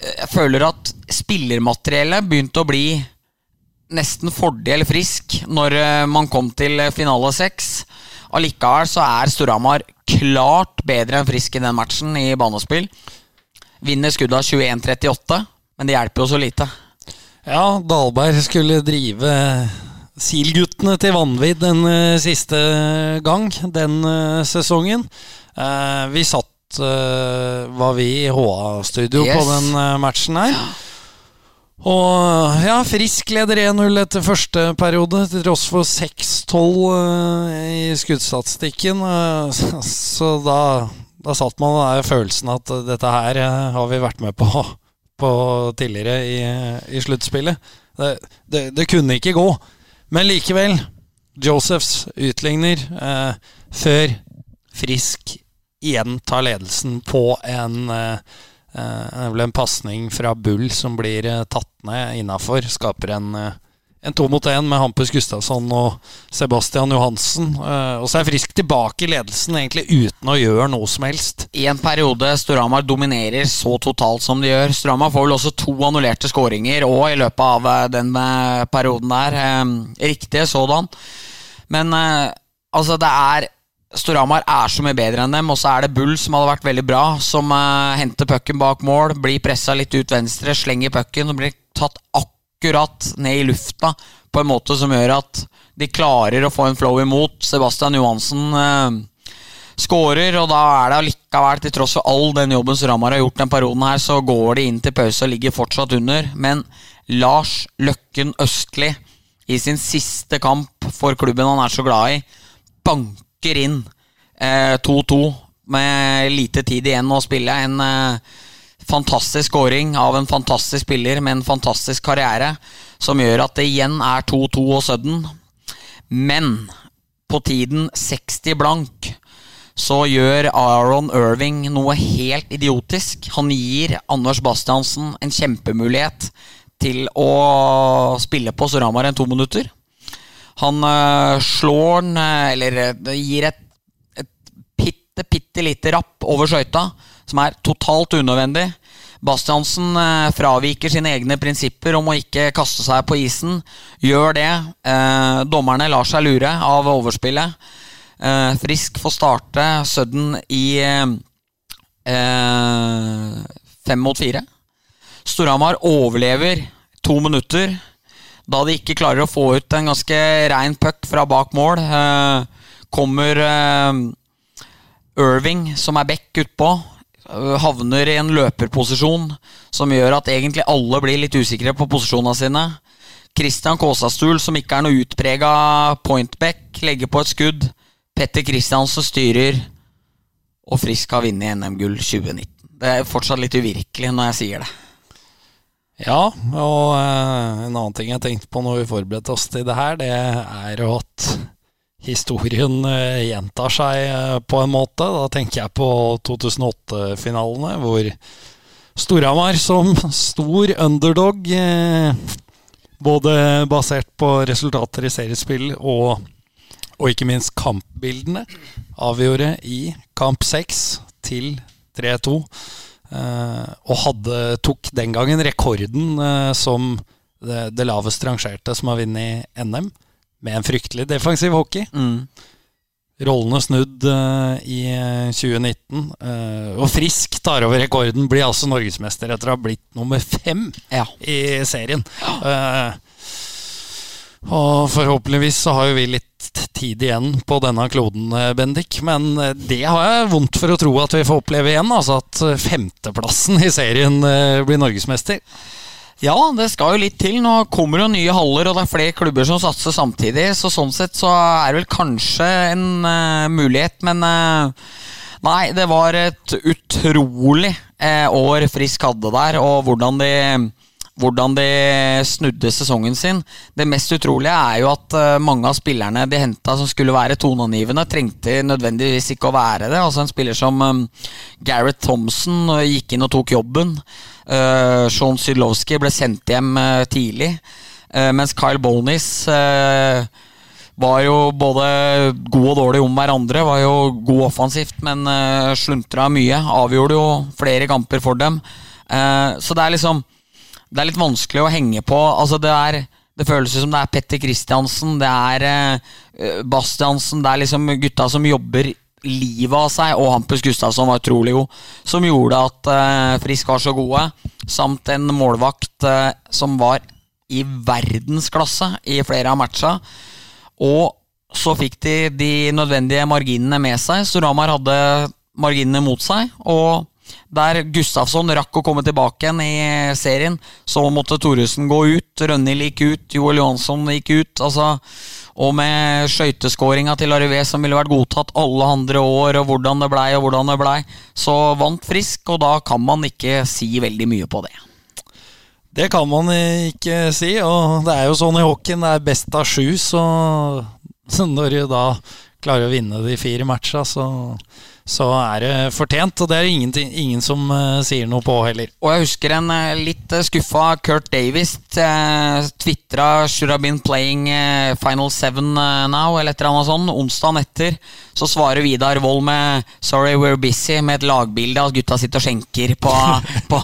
eh, jeg føler at spillermateriellet begynte å bli nesten fordel frisk når eh, man kom til finale seks. Allikevel så er Storhamar klart bedre enn frisk i den matchen i banespill. Vinner skudda 21-38, men det hjelper jo så lite. Ja, Dahlberg skulle drive Sil-guttene til vanvidd den uh, siste gang den uh, sesongen. Vi satt var vi i HA-studio Yes. på den matchen her. Og ja, Frisk leder 1-0 etter første periode, til tross for 6-12 i skuddstatistikken. Eh, så- så da, da satt man den følelsen at eh, dette her eh, har vi vært med på, på tidligere i, i sluttspillet. Det, det, det kunne ikke gå. Men likevel, Josephs utligner eh, før Frisk igjen tar ledelsen på en eh, eh, en pasning fra Bull som blir eh, tatt ned innafor. Skaper en, eh, en to mot én med Hampus Gustafsson og Sebastian Johansen. Eh, og så er Frisk tilbake i ledelsen egentlig uten å gjøre noe som helst. I en periode Storhamar dominerer så totalt som de gjør. Storhamar får vel også to annullerte skåringer òg i løpet av eh, den eh, perioden der. Riktig, Riktige sådan. Men altså, det er Storhamar er så mye bedre enn dem, og så er det Bull som hadde vært veldig bra, som henter pucken bak mål, blir pressa litt ut venstre, slenger pucken og blir tatt akkurat ned i lufta på en måte som gjør at de klarer å få en flow imot. Sebastian Johansen eh, skårer, og da er det allikevel, til tross for all den jobben Storhamar har gjort den perioden her, så går de inn til pause og ligger fortsatt under. Men Lars Løkken Østli, i sin siste kamp for klubben han er så glad i, banker inn eh, 2-2 med lite tid igjen å spille. En eh, fantastisk scoring av en fantastisk spiller med en fantastisk karriere, som gjør at det igjen er 2-2 og sudden. Men på tiden 60 blank så gjør Aaron Irving noe helt idiotisk. Han gir Anders Bastiansen en kjempemulighet til å spille på Storhamar en to minutter. Han øh, slår den, øh, eller øh, gir et, et bitte, bitte lite rapp over skøyta, som er totalt unødvendig. Bastiansen øh, fraviker sine egne prinsipper om å ikke kaste seg på isen. Gjør det. Eh, dommerne lar seg lure av overspillet. Eh, Frisk får starte Sudden i eh, eh, fem mot fire. Storhamar overlever to minutter da de ikke klarer å få ut en ganske rein puck fra bak mål. Eh, kommer eh, Irving, som er back utpå, eh, havner i en løperposisjon som gjør at egentlig alle blir litt usikre på posisjonene sine. Christian Kåsastul, som ikke er noe utprega pointback, legger på et skudd. Petter Christiansen styrer, og Frisk har vunnet NM-gull 2019. Det er fortsatt litt uvirkelig når jeg sier det. Ja, og eh, en annen ting jeg tenkte på når vi forberedte oss til det her, det er jo at historien eh, gjentar seg eh, på en måte. Da tenker jeg på 2008-finalene, hvor Storhamar som stor underdog, eh, både basert på resultater i seriespill og, og ikke minst kampbildene, avgjorde i kamp 6 til 3-2. Eh, og hadde, tok den gangen rekorden som det, det lavest rangerte som har vunnet NM, med en fryktelig defensiv hockey. Rollene snudd uh, i eh, 2019. Uh, og Frisk tar over rekorden, blir altså norgesmester etter å ha blitt nummer fem Ja. i serien. Uh, og forhåpentligvis så har jo vi litt tid igjen på denne kloden, eh, Bendik. Men eh, det har jeg vondt for å tro at vi får oppleve igjen. Altså at eh, femteplassen i serien eh, blir norgesmester. Ja, det skal jo litt til. Nå kommer jo nye haller, og det er flere klubber som satser samtidig. Så sånn sett så er det vel kanskje en uh, mulighet, men uh, Nei, det var et utrolig uh, år Frisk hadde der, og hvordan de hvordan de snudde sesongen sin. Det mest utrolige er jo at uh, mange av spillerne de henta som skulle være toneangivende, trengte nødvendigvis ikke å være det. Altså En spiller som um, Gareth Thompson gikk inn og tok jobben. Sean Sydlowski ble sendt hjem tidlig. mens Kyle Bonis var jo både god og dårlig om hverandre. Var jo god offensivt, men sluntra mye. Avgjorde jo flere kamper for dem. Så det er liksom Det er litt vanskelig å henge på. Altså det er det føles som det er Petter Kristiansen, det er uh, Bastiansen, det er liksom gutta som jobber livet av seg, og Hampus Gustavsson var utrolig god, som gjorde at uh, Frisk var så gode, samt en målvakt uh, som var i verdensklasse i flere av matcha. Og så fikk de de nødvendige marginene med seg. Storhamar hadde marginene mot seg. Og der Gustafsson rakk å komme tilbake igjen i serien, så måtte Thoresen gå ut. Rønhild gikk ut, Joel Johansson gikk ut. altså og med skøyteskåringa til Arrivé som ville vært godtatt alle andre år, og hvordan det blei og hvordan det blei, så vant Frisk, og da kan man ikke si veldig mye på det. Det kan man ikke si, og det er jo sånn i hockeyen. Det er best av sju, så når du da klarer å vinne de fire matcha, så så er det fortjent. Og det er ingen, ingen som uh, sier noe på heller. Og jeg husker en uh, litt uh, skuffa Kurt Davis uh, tvitra 'Should have been playing Final Seven now', eller et eller annet sånt. Onsdagen etter så svarer Vidar Wold med 'Sorry, we're busy', med et lagbilde av at gutta sitter og skjenker på, på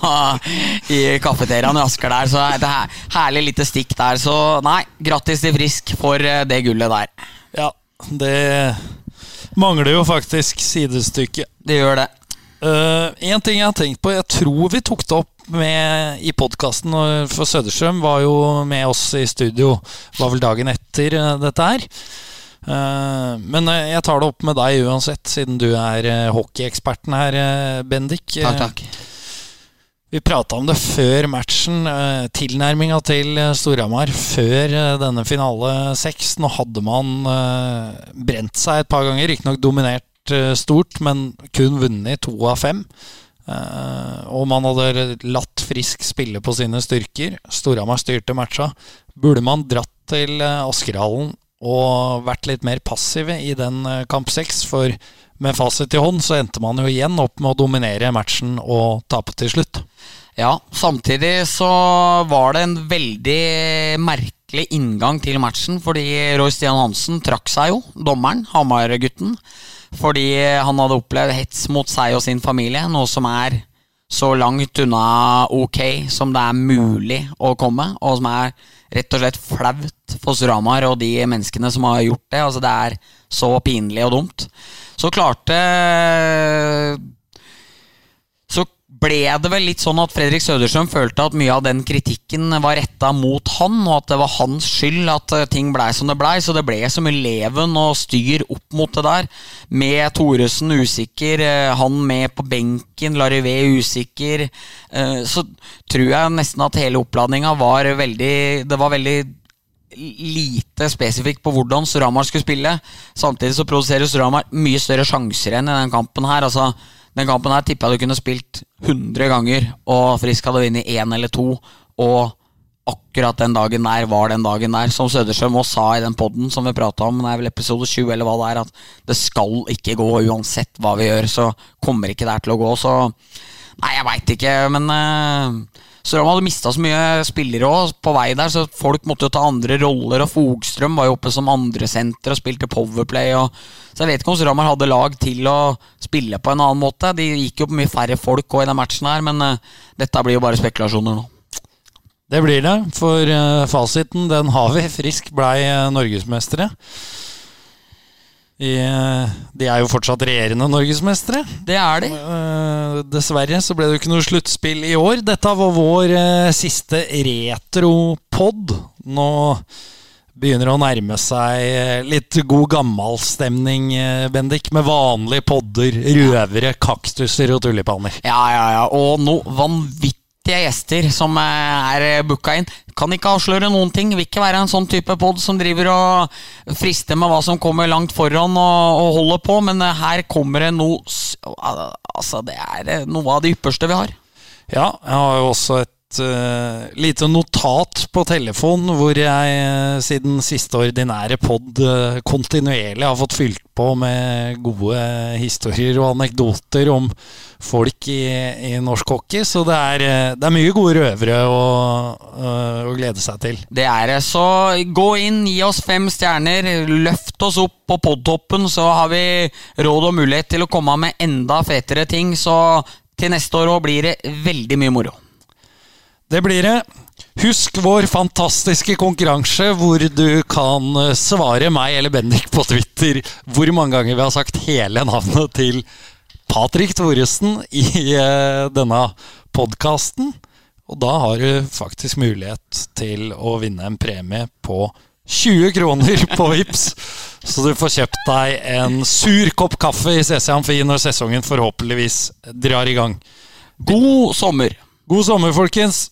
i kafeteriaen i Asker der. Så det er herlig lite stikk der. Så nei, grattis til Frisk for det gullet der. Det mangler jo faktisk sidestykke. Det gjør det. Uh, en ting jeg har tenkt på, jeg tror vi tok det opp med, i podkasten, for Søderstrøm var jo med oss i studio, var vel dagen etter uh, dette her. Uh, men jeg tar det opp med deg uansett, siden du er hockeyeksperten her, Bendik. Takk, takk. Vi prata om det før matchen. Eh, tilnærminga til eh, Storhamar før eh, denne finale seks. Nå hadde man brent seg et par ganger, riktignok dominert stort, men kun vunnet to av fem. Og man hadde latt Frisk spille på sine styrker. Storhamar styrte matcha. Burde man dratt til Askerhallen og vært litt mer passive i den kamp seks? For med fasit i hånd så endte man jo igjen opp med å dominere matchen og tape til slutt. Ja, samtidig så var det en veldig merkelig inngang til matchen, fordi Roy Stian Hansen trakk seg jo, dommeren, Hamar-gutten. Fordi han hadde opplevd hets mot seg og sin familie, noe som er så langt unna ok som det er mulig å komme, og som er rett og slett flaut for Suramar og de menneskene som har gjort det. Altså Det er så pinlig og dumt. Så klarte ble det vel litt sånn at Fredrik Søderstrøm følte at mye av den kritikken var retta mot han, og at det var hans skyld at eh, ting blei som det blei. Så det ble så mye leven og styr opp mot det der. Med Thoresen usikker, eh, han med på benken, Larivé usikker. Eh, så tror jeg nesten at hele oppladninga var veldig Det var veldig lite spesifikt på hvordan Suramar skulle spille. Samtidig så produserer Suramar mye større sjanser enn i den kampen her. altså den kampen her tippa jeg du kunne spilt 100 ganger, og Frisk hadde vunnet én eller to. Og akkurat den dagen der var den dagen der. Som Søderstrøm også sa i den poden som vi prata om, det er vel episode 20 eller hva det er, at det skal ikke gå. Uansett hva vi gjør, så kommer ikke det her til å gå. Så nei, jeg veit ikke, men uh, Strøm hadde mista så mye spillere også, på vei der, så folk måtte jo ta andre roller. Og Fogstrøm var jo oppe som andresenter og spilte Powerplay. Og, så jeg vet ikke om Strømmer hadde lag til å spille på en annen måte. De gikk jo på mye færre folk også i den matchen her, men uh, dette blir jo bare spekulasjoner nå. Det blir det, for uh, fasiten den har vi. Frisk blei uh, norgesmestere. I, de er jo fortsatt regjerende norgesmestere. Det er de. Uh, dessverre så ble det jo ikke noe sluttspill i år. Dette var vår uh, siste retropod. Nå begynner å nærme seg litt god gammalstemning, Bendik. Med vanlige podder, røvere, kaktuser og tulipaner. Ja, ja, ja. Og noe vanvittig viktige gjester som er booka inn. Kan ikke avsløre noen ting. Vil ikke være en sånn type pod som driver og frister med hva som kommer langt foran og, og holder på, men her kommer det noe Altså, det er noe av det ypperste vi har. Ja, jeg har jo også et et uh, lite notat på telefon hvor jeg uh, siden siste ordinære pod uh, kontinuerlig har fått fylt på med gode historier og anekdoter om folk i, i norsk hockey. Så det er, det er mye gode røvere å, å, glede seg til. Det er det. Så gå inn, gi oss fem stjerner, løft oss opp på podtoppen, så har vi råd og mulighet til å komme med enda fetere ting. Så til neste år blir det veldig mye moro. Det blir det. Husk vår fantastiske konkurranse hvor du kan eh, svare meg eller Bendik på Twitter hvor mange ganger vi har sagt hele navnet til Patrick Thoresen i uh, denne podkasten. Og da har du faktisk mulighet til å vinne en premie på 20 kroner på Vips Så du får kjøpt deg en sur kopp kaffe i CC Amfi når sesongen forhåpentligvis drar i gang. God sommer! God sommer, folkens!